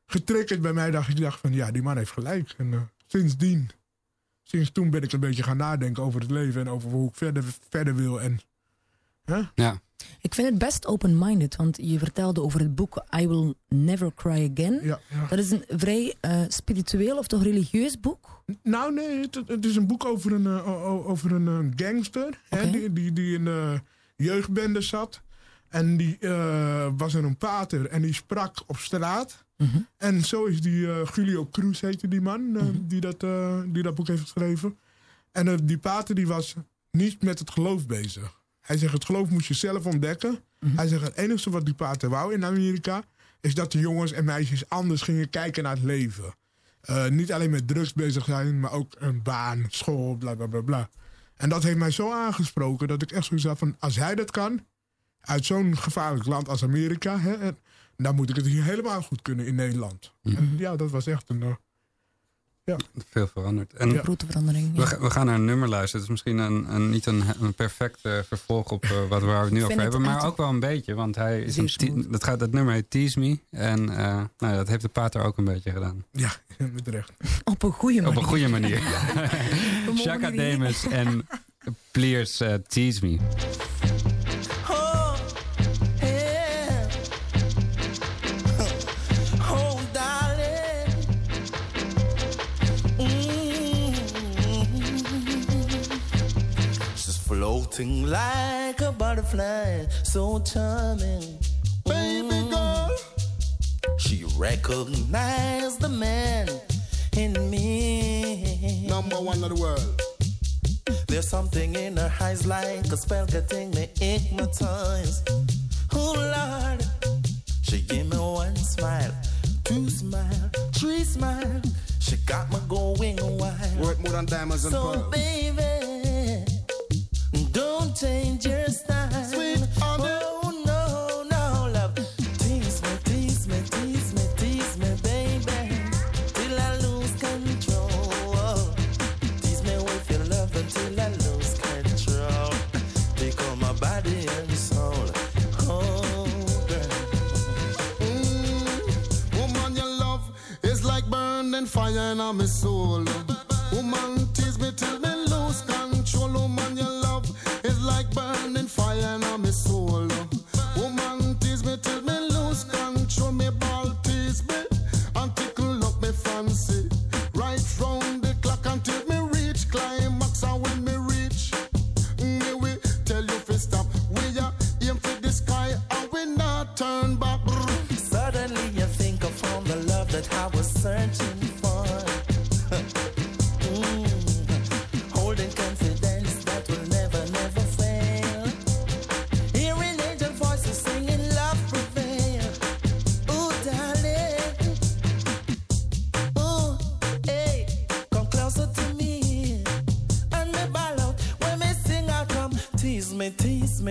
getriggerd bij mij. Dat ik dacht van, ja, die man heeft gelijk. En eh, sindsdien, sinds toen ben ik een beetje gaan nadenken over het leven. En over hoe ik verder, verder wil. En, hè? Ja. Ik vind het best open-minded, want je vertelde over het boek I Will Never Cry Again. Ja, ja. Dat is een vrij eh, spiritueel of toch religieus boek? Nou nee, het, het is een boek over een, eh, over een eh, gangster. Hè, die, die, die in de jeugdbende zat. En die eh, was er een pater en die sprak op straat. Mhm. En zo is die eh, Julio Cruz heette die man eh, die, dat, eh, die dat boek heeft geschreven. En die pater die was niet met het geloof bezig. Hij zegt het geloof moet je zelf ontdekken. Hij zegt het enige wat die pater wou in Amerika... is dat de jongens en meisjes anders gingen kijken naar het leven. Niet alleen met drugs bezig zijn, maar ook een baan, school, bla bla bla bla. En dat heeft mij zo aangesproken dat ik echt zoiets had van... als hij dat kan, uit zo'n gevaarlijk land als Amerika... Hè, dan moet ik het hier helemaal goed kunnen in Nederland. En ja, dat was echt een... eh, Veel veranderd. En Ja. Grote verandering. we, ja. ga- we gaan naar een nummer luisteren. Het is misschien een, een, niet een, een perfect eh, vervolg op eh, wat waar we het nu over hebben. Maar ook wel een beetje. Want hij is een dat, gaat, dat nummer heet Tease Me. En eh, nou, ja, dat heeft de pater ook een beetje gedaan. ja, met recht. Op een goede manier. Op een goede manier. We Shaka Damus en Pleers Tease Me. Floating like a butterfly, so charming. Baby girl. She recognized the man in me. Number one of the world. There's something in her eyes like a spell getting me hypnotized. Oh Lord, she gave me one smile, two smile, three smile. She got me going wild. Worth more than diamonds and So pearls. baby, fire in my soul.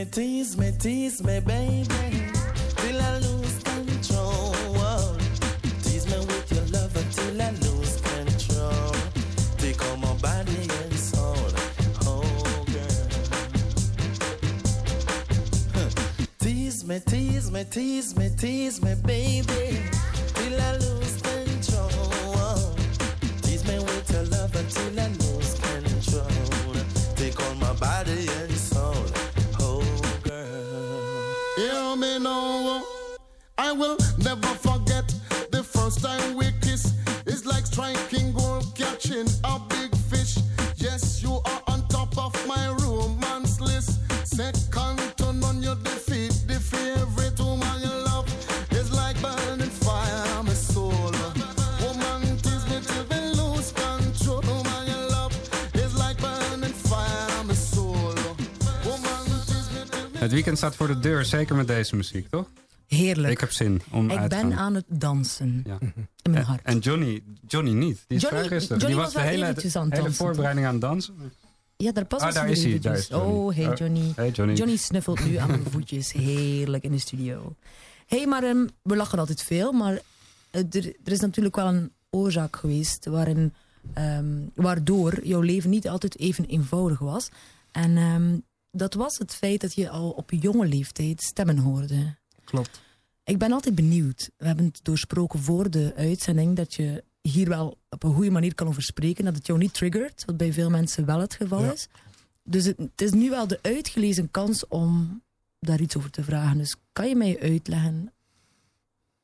Me, tease me, tease me, baby. Till I lose control. Tease me with your love until I lose control. Take all my body and soul. Oh, girl. Tease me, tease me, tease me, tease me, baby. Staat voor de deur, zeker met deze muziek, toch? Heerlijk. Ik heb zin om Ik uit te ben gaan. aan het dansen. Ja. In mijn hart. en Johnny, Johnny niet. Die is Johnny-. Johnny die was was de wel hele, aan hele dansen, voorbereiding aan het dansen. Ja, daar pas Ah, daar is hij, daar is. Oh, hey Oh, Johnny. hey Johnny. Johnny snuffelt nu aan mijn voetjes. Heerlijk in de studio. hey, maar ehm, we lachen altijd veel, maar eh, er, er is natuurlijk wel een oorzaak geweest waarin, ehm, waardoor jouw leven niet altijd even eenvoudig was. En ehm, dat was het feit dat je al op jonge leeftijd stemmen hoorde. Klopt. Ik ben altijd benieuwd. We hebben het doorsproken voor de uitzending dat je hier wel op een goede manier kan over spreken. Dat het jou niet triggert, wat bij veel mensen wel het geval Ja. is. Dus het, het is nu wel de uitgelezen kans om daar iets over te vragen. Dus kan je mij uitleggen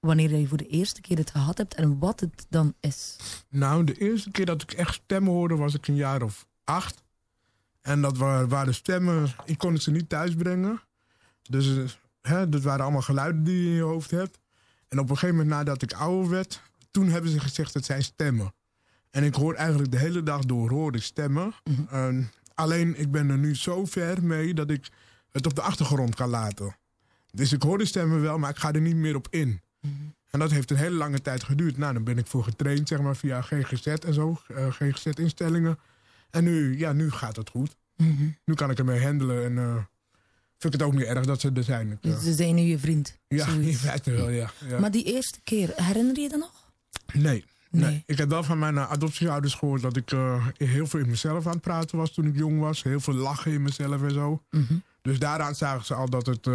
wanneer je voor de eerste keer het gehad hebt en wat het dan is? Nou, de eerste keer dat ik echt stemmen hoorde was ik een jaar of acht. En dat wa- waren stemmen, ik kon ze niet thuisbrengen. Dus eh, hè, dat waren allemaal geluiden die je in je hoofd hebt. En op een gegeven moment nadat ik ouder werd, toen hebben ze gezegd het zijn stemmen. En ik hoor eigenlijk de hele dag door hoorde ik stemmen. Ehm, alleen ik ben er nu zo ver mee dat ik het op de achtergrond kan laten. Dus ik hoor de stemmen wel, maar ik ga er niet meer op in. En dat heeft een hele lange tijd geduurd. Nou, dan ben ik voor getraind, zeg maar, via GGZ en zo. eh, GGZ-instellingen. En nu, ja, nu gaat het goed. Nu kan ik ermee handelen en eh, vind ik het ook niet erg dat ze er zijn. Ik, eh, Ze zijn nu je vriend. ja, in feite wel, ja. ja. Maar die eerste keer, herinner je je dat nog? Nee. Nee. Nee. Ik heb wel van mijn eh, adoptieouders gehoord dat ik heel veel in mezelf aan het praten was toen ik jong was. Heel veel lachen in mezelf en zo. Mhm. Dus daaraan zagen ze al dat het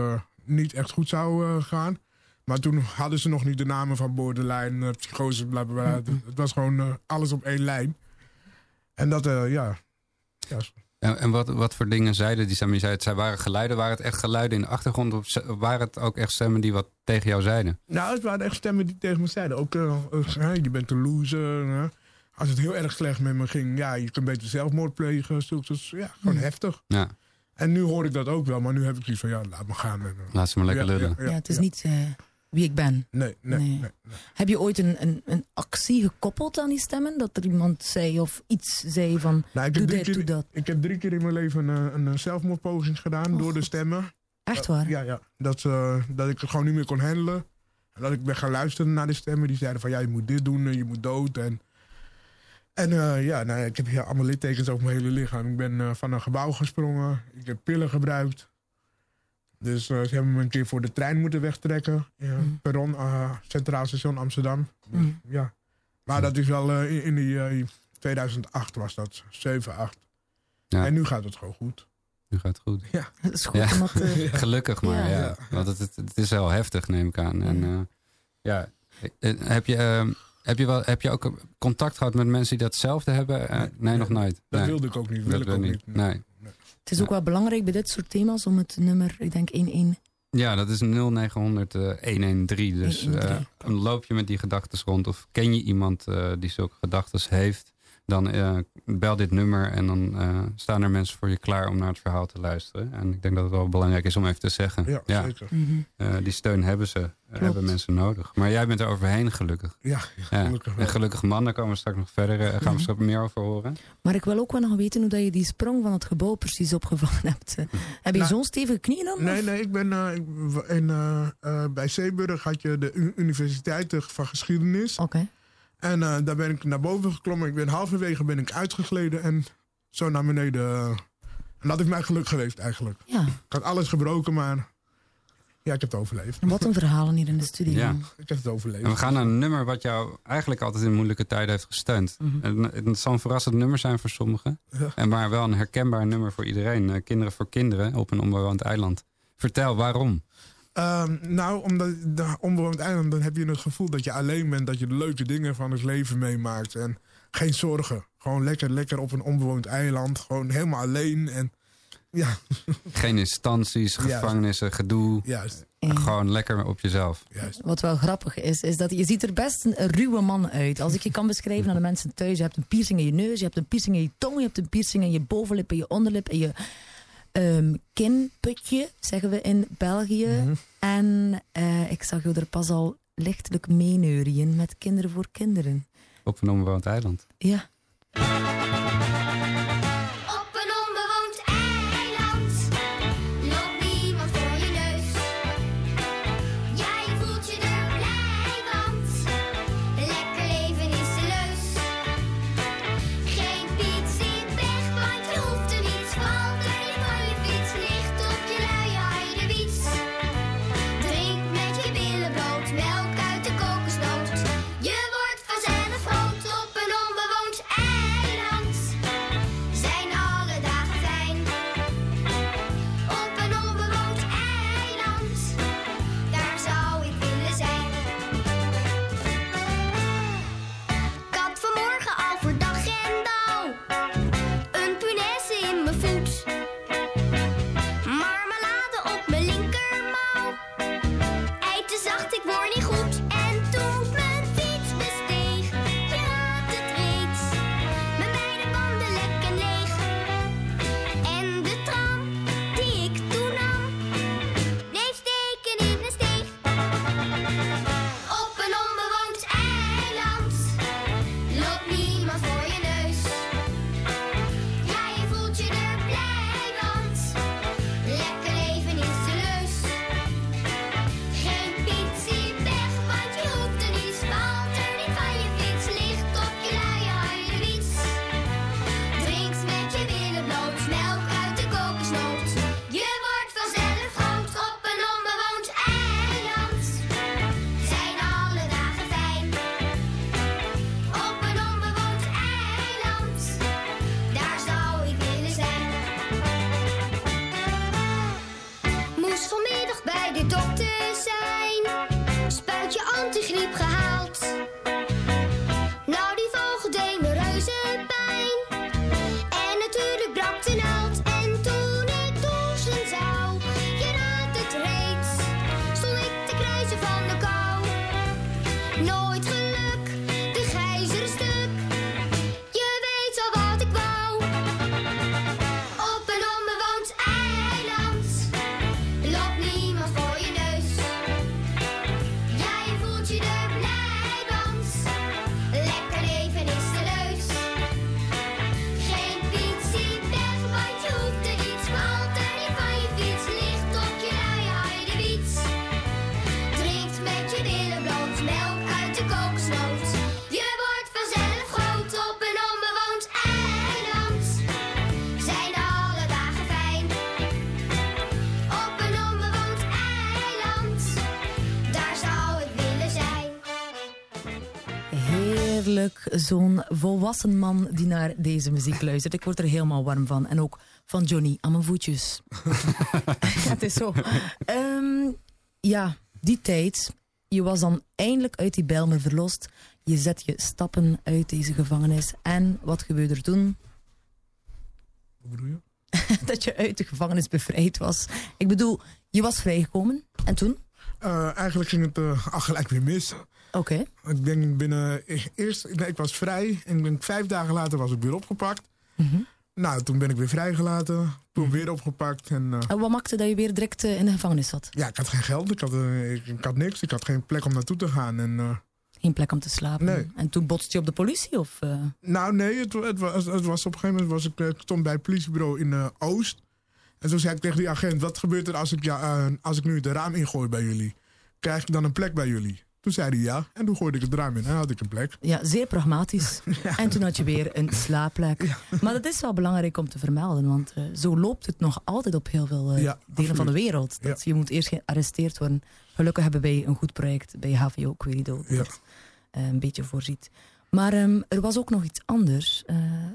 niet echt goed zou gaan. Maar toen hadden ze nog niet de namen van borderline, psychose, bla bla bla. Mhm. Het was gewoon alles op één lijn. En dat, eh, ja. ja. En, en wat, wat voor dingen zeiden die stemmen? Je zei het zij waren geluiden. Waren het echt geluiden in de achtergrond? Of waren het ook echt stemmen die wat tegen jou zeiden? Nou, het waren echt stemmen die tegen me zeiden. Ook, eh, eh, je bent een loser. hè. Als het heel erg slecht met me ging, ja, je kunt beter zelfmoord plegen. Zulks, dus, ja, gewoon heftig. Ja, En nu hoor ik dat ook wel, maar nu heb ik iets van, ja, laat me gaan. En, laat ze maar lekker ja, lullen. ja, Ja, het is niet eh, wie ik ben. Nee, nee, Nee. nee. nee. Heb je ooit een, een, een actie gekoppeld aan die stemmen? Dat er iemand zei of iets zei van Nou, ik, doe heb drie dit, doe keer, dat. ik heb drie keer in mijn leven een, een, een zelfmoordpoging gedaan Oh, door de stemmen. Echt waar? Ja, ja. Dat, eh, dat ik het gewoon niet meer kon handelen. En dat ik ben gaan luisteren naar de stemmen. Die zeiden van ja, je moet dit doen en je moet dood. En, en eh, ja, nou, ik heb hier allemaal littekens over mijn hele lichaam. Ik ben eh, van een gebouw gesprongen. Ik heb pillen gebruikt. Dus eh, ze hebben me een keer voor de trein moeten wegtrekken. Ja, Mm. Perron, eh, Centraal Station Amsterdam. Dus, Mm. Ja. Maar dat is wel eh, in, in die, eh, 2008 was dat. 7, 8. Ja. En nu gaat het gewoon goed. Nu gaat het goed. Dat is goed Ja. eh, Gelukkig maar, Ja. ja. Want het, het, het is wel heftig, neem ik aan. En, eh, ja. Eh, Heb je, eh, heb, je wel, heb je ook contact gehad met mensen die datzelfde hebben? Eh, nee, nog nooit. Dat nee. wilde ik ook niet. Wil Dat ik wil ook niet. niet. Nee. Het is ook wel belangrijk bij dit soort thema's om het nummer, ik denk 11. Ja, dat is 0900 eh, 113. Dus 113. eh, dan loop je met die gedachten rond. Of ken je iemand eh, die zulke gedachten heeft? Dan eh, bel dit nummer en dan eh, staan er mensen voor je klaar om naar het verhaal te luisteren. En ik denk dat het wel belangrijk is om even te zeggen. Ja, zeker. Mhm. eh, die steun hebben ze, hebben mensen nodig. Maar jij bent er overheen gelukkig. Ja, Ja. gelukkig. En gelukkig man, daar komen we straks nog verder. gaan we straks meer over horen. Maar ik wil ook wel nog weten hoe dat je die sprong van het gebouw precies opgevangen hebt. Heb je Nou, zo'n stevige knieën dan? Nee, of? nee, ik ben eh, in, eh, eh, bij Zeeburg had je de Universiteit van Geschiedenis. Oké. En eh, daar ben ik naar boven geklommen. Ik ben halverwege ben ik uitgegleden en zo naar beneden. eh. en dat is mijn geluk geweest eigenlijk. Ja, Ik had alles gebroken, maar ja, ik heb het overleefd. en wat een verhalen hier in de studio. Ja. Ik heb het overleefd. En we gaan naar een nummer wat jou eigenlijk altijd in moeilijke tijden heeft gesteund. Mhm. En het zal een verrassend nummer zijn voor sommigen. Ja. En maar wel een herkenbaar nummer voor iedereen. Eh, kinderen voor kinderen op een onbewoond eiland. Vertel, waarom? Ehm, nou, omdat de onbewoond eiland, dan heb je het gevoel dat je alleen bent. Dat je de leuke dingen van het leven meemaakt. En geen zorgen. Gewoon lekker, lekker op een onbewoond eiland. Gewoon helemaal alleen. En ja, Geen instanties, Juist. gevangenissen, gedoe. juist, En Gewoon lekker op jezelf. juist. Wat wel grappig is, is dat je ziet er best een ruwe man uit. Als ik je kan beschrijven aan de mensen thuis. Je hebt een piercing in je neus, je hebt een piercing in je tong, je hebt een piercing in je bovenlip, in je onderlip, in je ehm, kinputje, zeggen we in België. Mhm. En eh, ik zag je er pas al lichtelijk meeneurien met kinderen voor kinderen. Op een onbewoond eiland. Ja. Zo'n volwassen man die naar deze muziek luistert. Ik word er helemaal warm van. En ook van Johnny aan mijn voetjes. ja, het is zo. Ehm, ja, die tijd. Je was dan eindelijk uit die Bijlmer verlost. Je zet je stappen uit deze gevangenis. En wat gebeurde er toen? Bedoel je? dat je uit de gevangenis bevrijd was. Ik bedoel, je was vrijgekomen. En toen? Eh, eigenlijk ging het eh, al gelijk weer mis. Oké. Ik denk binnen... Eerst, nee, ik was vrij. En ik denk vijf dagen later was ik weer opgepakt. Mhm. Nou, toen ben ik weer vrijgelaten. Toen weer opgepakt. En, eh, En wat maakte dat je weer direct in de gevangenis zat? ja, ik had geen geld. Ik had, ik, ik had niks. Ik had geen plek om naartoe te gaan. En, Geen plek om te slapen. Nee. En toen botste je op de politie? Of, nou, nee. Het, het, was, het was op een gegeven moment... Was ik, stond bij het politiebureau in Oost. En toen zei ik tegen die agent... Wat gebeurt er als ik, ja, eh, als ik nu het raam ingooi bij jullie? Krijg ik dan een plek bij jullie? Toen zei hij ja. En toen gooide ik het raam in en had ik een plek. Ja, zeer pragmatisch. En toen had je weer een slaapplek. Maar dat is wel belangrijk om te vermelden, want eh, zo loopt het nog altijd op heel veel eh, Ja, delen van de wereld. Dat Je moet eerst gearresteerd worden. Gelukkig hebben wij een goed project bij HVO Querido dat eh, een beetje voorziet. Maar ehm, er was ook nog iets anders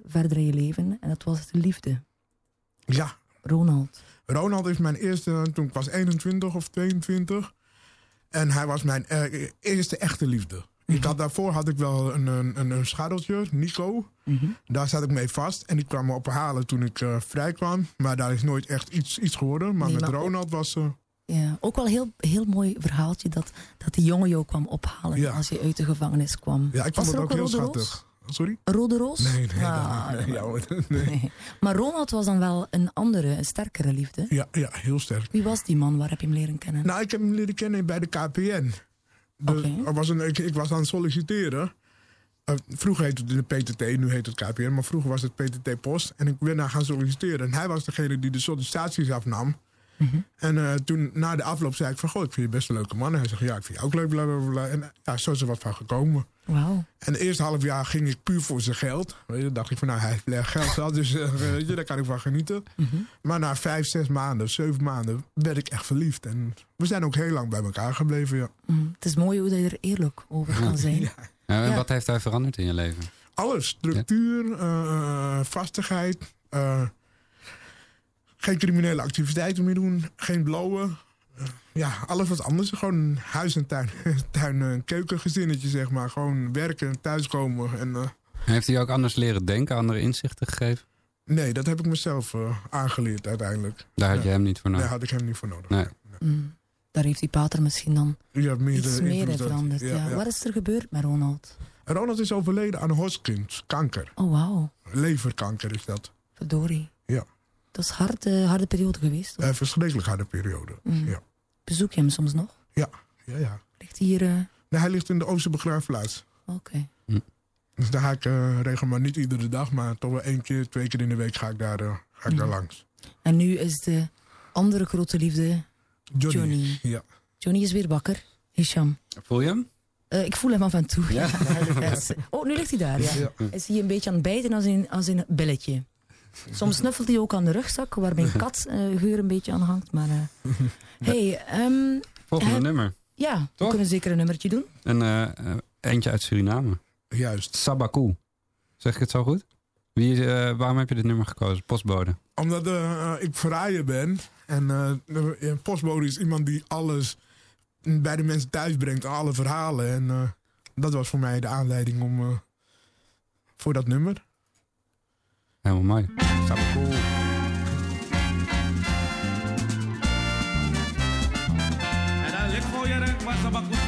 verder in je leven en dat was de liefde. Ja, Ronald. Ronald is mijn eerste, toen ik was 21 of 22. En hij was mijn eh, eerste echte liefde. Ik had, daarvoor had ik wel een, een, scharreltje, Nico. Daar zat ik mee vast. En die kwam me ophalen toen ik eh, vrij kwam. Maar daar is nooit echt iets, iets geworden. Maar Nee, met maar ook- Ronald was... eh, Ja, ook wel een heel, heel mooi verhaaltje dat, dat die jongen jou kwam ophalen Ja. als je uit de gevangenis kwam. ja, ik was vond het ook een heel schattig. Sorry? Rode roos? Nee, nee, Ah, nee, ja, hoor, nee. Nee. Maar Ronald was dan wel een andere, een sterkere liefde. Ja, ja, heel sterk. Wie was die man? Waar heb je hem leren kennen? Nou, ik heb hem leren kennen bij de KPN. De- Oké. er was een, ik, ik was aan het solliciteren. Eh, vroeger heette het de PTT, nu heet het KPN. Maar vroeger was het PTT Post. En ik ben daar gaan solliciteren. En hij was degene die de sollicitaties afnam. Mhm. En eh, toen, na de afloop, zei ik van... Goh, ik vind je best een leuke man. En hij zegt, ja, ik vind je ook leuk, bla, bla, bla. En ja, zo is er wat van gekomen. Wauw. En het eerste half jaar ging ik puur voor zijn geld. Weet je, dan dacht ik van, nou, hij heeft geld gehad, dus eh, weet je, daar kan ik van genieten. Mhm. Maar na vijf, zes maanden, zeven maanden, werd ik echt verliefd. En we zijn ook heel lang bij elkaar gebleven, ja. Mm, Het is mooi hoe je er eerlijk over kan zijn. Ja. Ja, en Ja. wat heeft hij veranderd in je leven? Alles, structuur, eh, vastigheid, eh, geen criminele activiteiten meer doen, geen blowen. Eh, ja, alles wat anders. Gewoon huis en tuin, tuin en keukengezinnetje, zeg maar. Gewoon werken, thuiskomen. En, eh, Heeft hij je ook anders leren denken, andere inzichten gegeven? nee, dat heb ik mezelf eh, aangeleerd uiteindelijk. Daar had Ja. je hem niet voor Daar nodig. had ik hem niet voor nodig. Nee. Mm. Daar heeft die pater misschien dan Ja, meer iets meer veranderd. ja, Ja, ja. Wat is er gebeurd met Ronald? Ronald is overleden aan Hodgkins, kanker. Oh, wauw. Leverkanker is dat. Verdorie. Ja. Dat is een harde, harde periode geweest. toch? Een verschrikkelijk harde periode. Mm. Ja. Bezoek je hem soms nog? Ja, ja, ja. Ligt hij hier... eh, Nee, hij ligt in de Oosterbegraafplaats. Oké. Dus daar ga ik uh, regelmatig, niet iedere dag, maar toch wel één keer, twee keer in de week ga ik daar, uh, ga ik daar Mhm. langs. En nu is de andere grote liefde Johnny. Johnny. Ja. Johnny is weer wakker. Hisham. Voel je hem? Eh, ik voel hem af en toe. Ja? Oh, nu ligt hij daar. Ja. Ja. Is hij een beetje aan het bijten als in, als in een belletje. Soms snuffelt hij ook aan de rugzak, waar mijn kat eh, geur een beetje aan hangt. Maar, eh, hey, ehm, Volgende nummer. ja, we Toch? kunnen zeker een nummertje doen. Een eh, eh, eentje uit Suriname. Juist. Sabaku. Zeg ik het zo goed? Wie, eh, waarom heb je dit nummer gekozen? Postbode. Omdat eh, ik verraaien ben. En eh, een postbode is iemand die alles bij de mensen thuis brengt. Alle verhalen. En eh, dat was voor mij de aanleiding om eh, voor dat nummer. Helemaal mooi. En dan ligt voor je rek, maar ze mag goed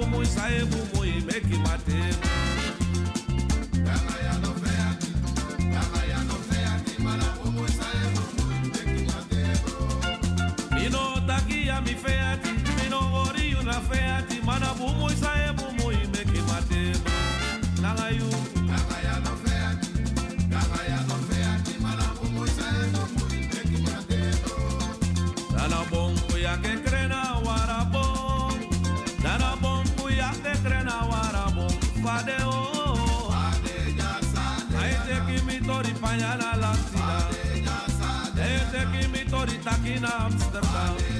bumui, sae bumui, me que mateu. mañana a la ciudad. Desde que mi torita aquí en Amsterdam.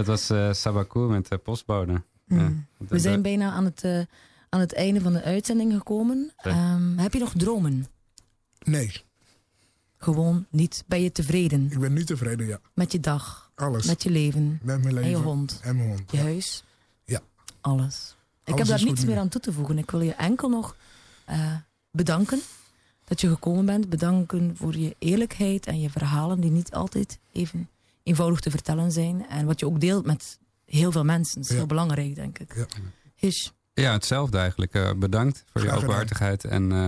Dat was eh Sabaku met uh, postbode. Mm. Ja. We zijn bijna aan het, eh, aan het einde van de uitzending gekomen. Ja. Ehm, heb je nog dromen? Nee, Gewoon niet. Ben je tevreden ik ben nu tevreden, ja. met je dag, Alles. met je leven, Met mijn leven. en je hond, En mijn hond. je ja. huis? Ja. Alles. Ik Alles heb daar niets meer aan toe te voegen. Ik wil je enkel nog eh, bedanken dat je gekomen bent. Bedanken voor je eerlijkheid en je verhalen die niet altijd even eenvoudig te vertellen zijn. En wat je ook deelt met heel veel mensen. Dat is Ja. heel belangrijk, denk ik. Ja. Hish. Ja, hetzelfde eigenlijk. Eh, bedankt voor je Graag openhartigheid. En eh,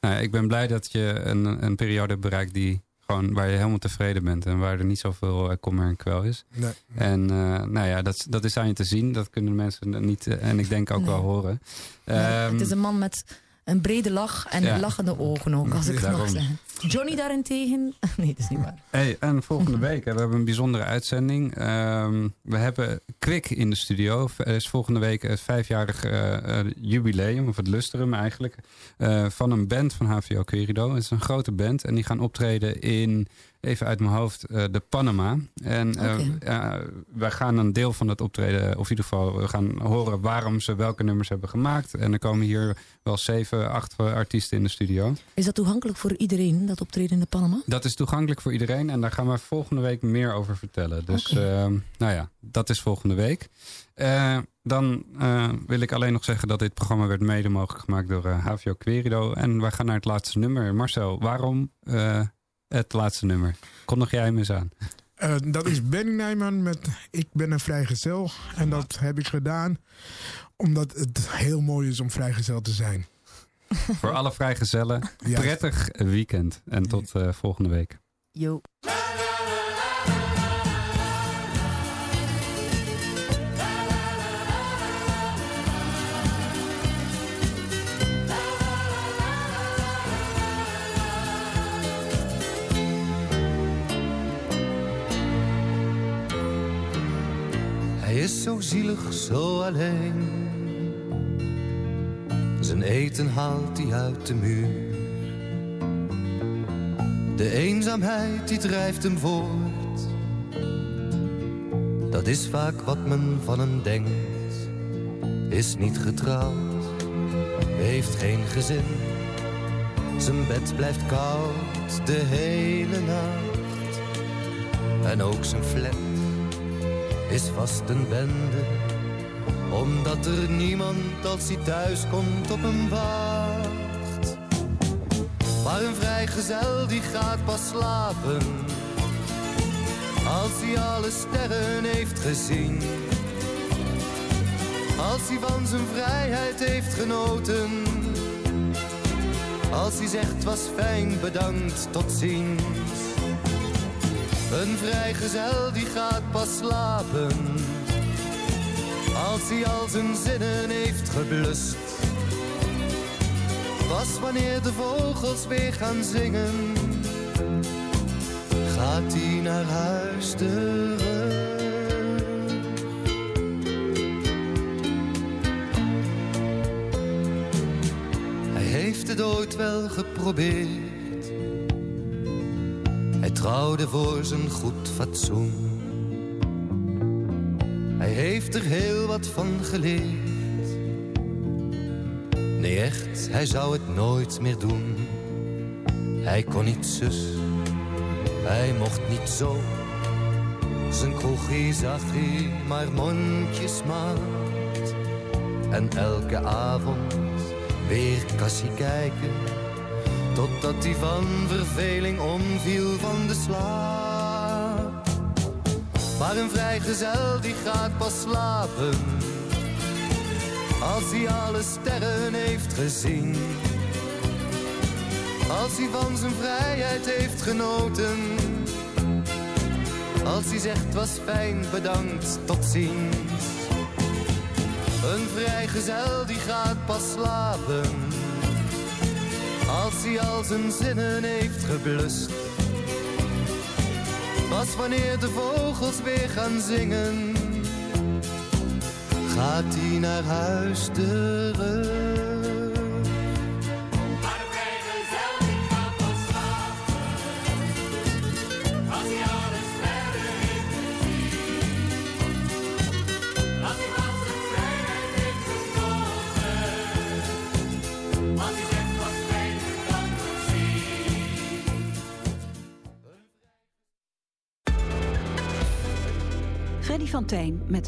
nou, ja, ik ben blij dat je een, een periode hebt bereikt die gewoon, waar je helemaal tevreden bent. En waar er niet zoveel eh, kommer en kwel is. Nee. En eh, nou ja, dat, dat is aan je te zien. Dat kunnen mensen niet, en ik denk ook Nee. wel horen. Nee, Ehm, het is een man met een brede lach en Ja. lachende ogen ook, als ik het mag zeggen. Johnny daarentegen... Nee, dat is niet waar. Hey, en volgende week hè, we hebben een bijzondere uitzending. Ehm, we hebben Kwik in de studio. Er is volgende week het vijfjarig eh, eh, jubileum, of het lustrum eigenlijk, eh, van een band van HVO Querido. Het is een grote band en die gaan optreden in, even uit mijn hoofd, eh, de Panama. En eh, Oké. ja, wij gaan een deel van dat optreden, of in ieder geval, we gaan horen waarom ze welke nummers hebben gemaakt. En er komen hier wel zeven, acht artiesten in de studio. Is dat toegankelijk voor iedereen, dat optreden in de Panama? Dat is toegankelijk voor iedereen en daar gaan we volgende week meer over vertellen. Dus eh, nou ja, dat is volgende week. Eh, dan eh, wil ik alleen nog zeggen dat dit programma werd mede mogelijk gemaakt door eh, HVO Querido. En wij gaan naar het laatste nummer. Marcel, waarom eh, het laatste nummer? Kom nog jij hem eens aan. Eh, dat is Benny Nijman met Ik ben een vrijgezel. En dat heb ik gedaan omdat het heel mooi is om vrijgezel te zijn. Voor alle vrijgezellen, prettig weekend. En tot eh, volgende week. Yo. Is zo zielig, zo alleen. Zijn eten haalt hij uit de muur. De eenzaamheid die drijft hem voort. Dat is vaak wat men van hem denkt. is niet getrouwd, heeft geen gezin. Zijn bed blijft koud de hele nacht. En ook zijn flat is vast een bende. Omdat er niemand als hij thuis komt op hem wacht. Maar een vrijgezel die gaat pas slapen. Als hij alle sterren heeft gezien. Als hij van zijn vrijheid heeft genoten. Als hij zegt was fijn, bedankt, tot ziens. Een vrijgezel die gaat pas slapen. Als hij al zijn zinnen heeft geblust. Pas wanneer de vogels weer gaan zingen. Gaat hij naar huis terug. Hij heeft het ooit wel geprobeerd. Trouwde voor zijn goed fatsoen. Hij heeft er heel wat van geleerd. Nee, echt, hij zou het nooit meer doen. Hij kon niet zus, hij mocht niet zo. Zijn kroegie zag hij maar mondjesmaat. En elke avond weer kassie kijken. Totdat hij van verveling omviel van de slaap. Maar een vrijgezel die gaat pas slapen. Als hij alle sterren heeft gezien. Als hij van zijn vrijheid heeft genoten. Als hij zegt was fijn, bedankt, tot ziens. Een vrijgezel die gaat pas slapen. Als hij al zijn zinnen heeft geblust. Pas wanneer de vogels weer gaan zingen. Gaat hij naar huis terug. Van met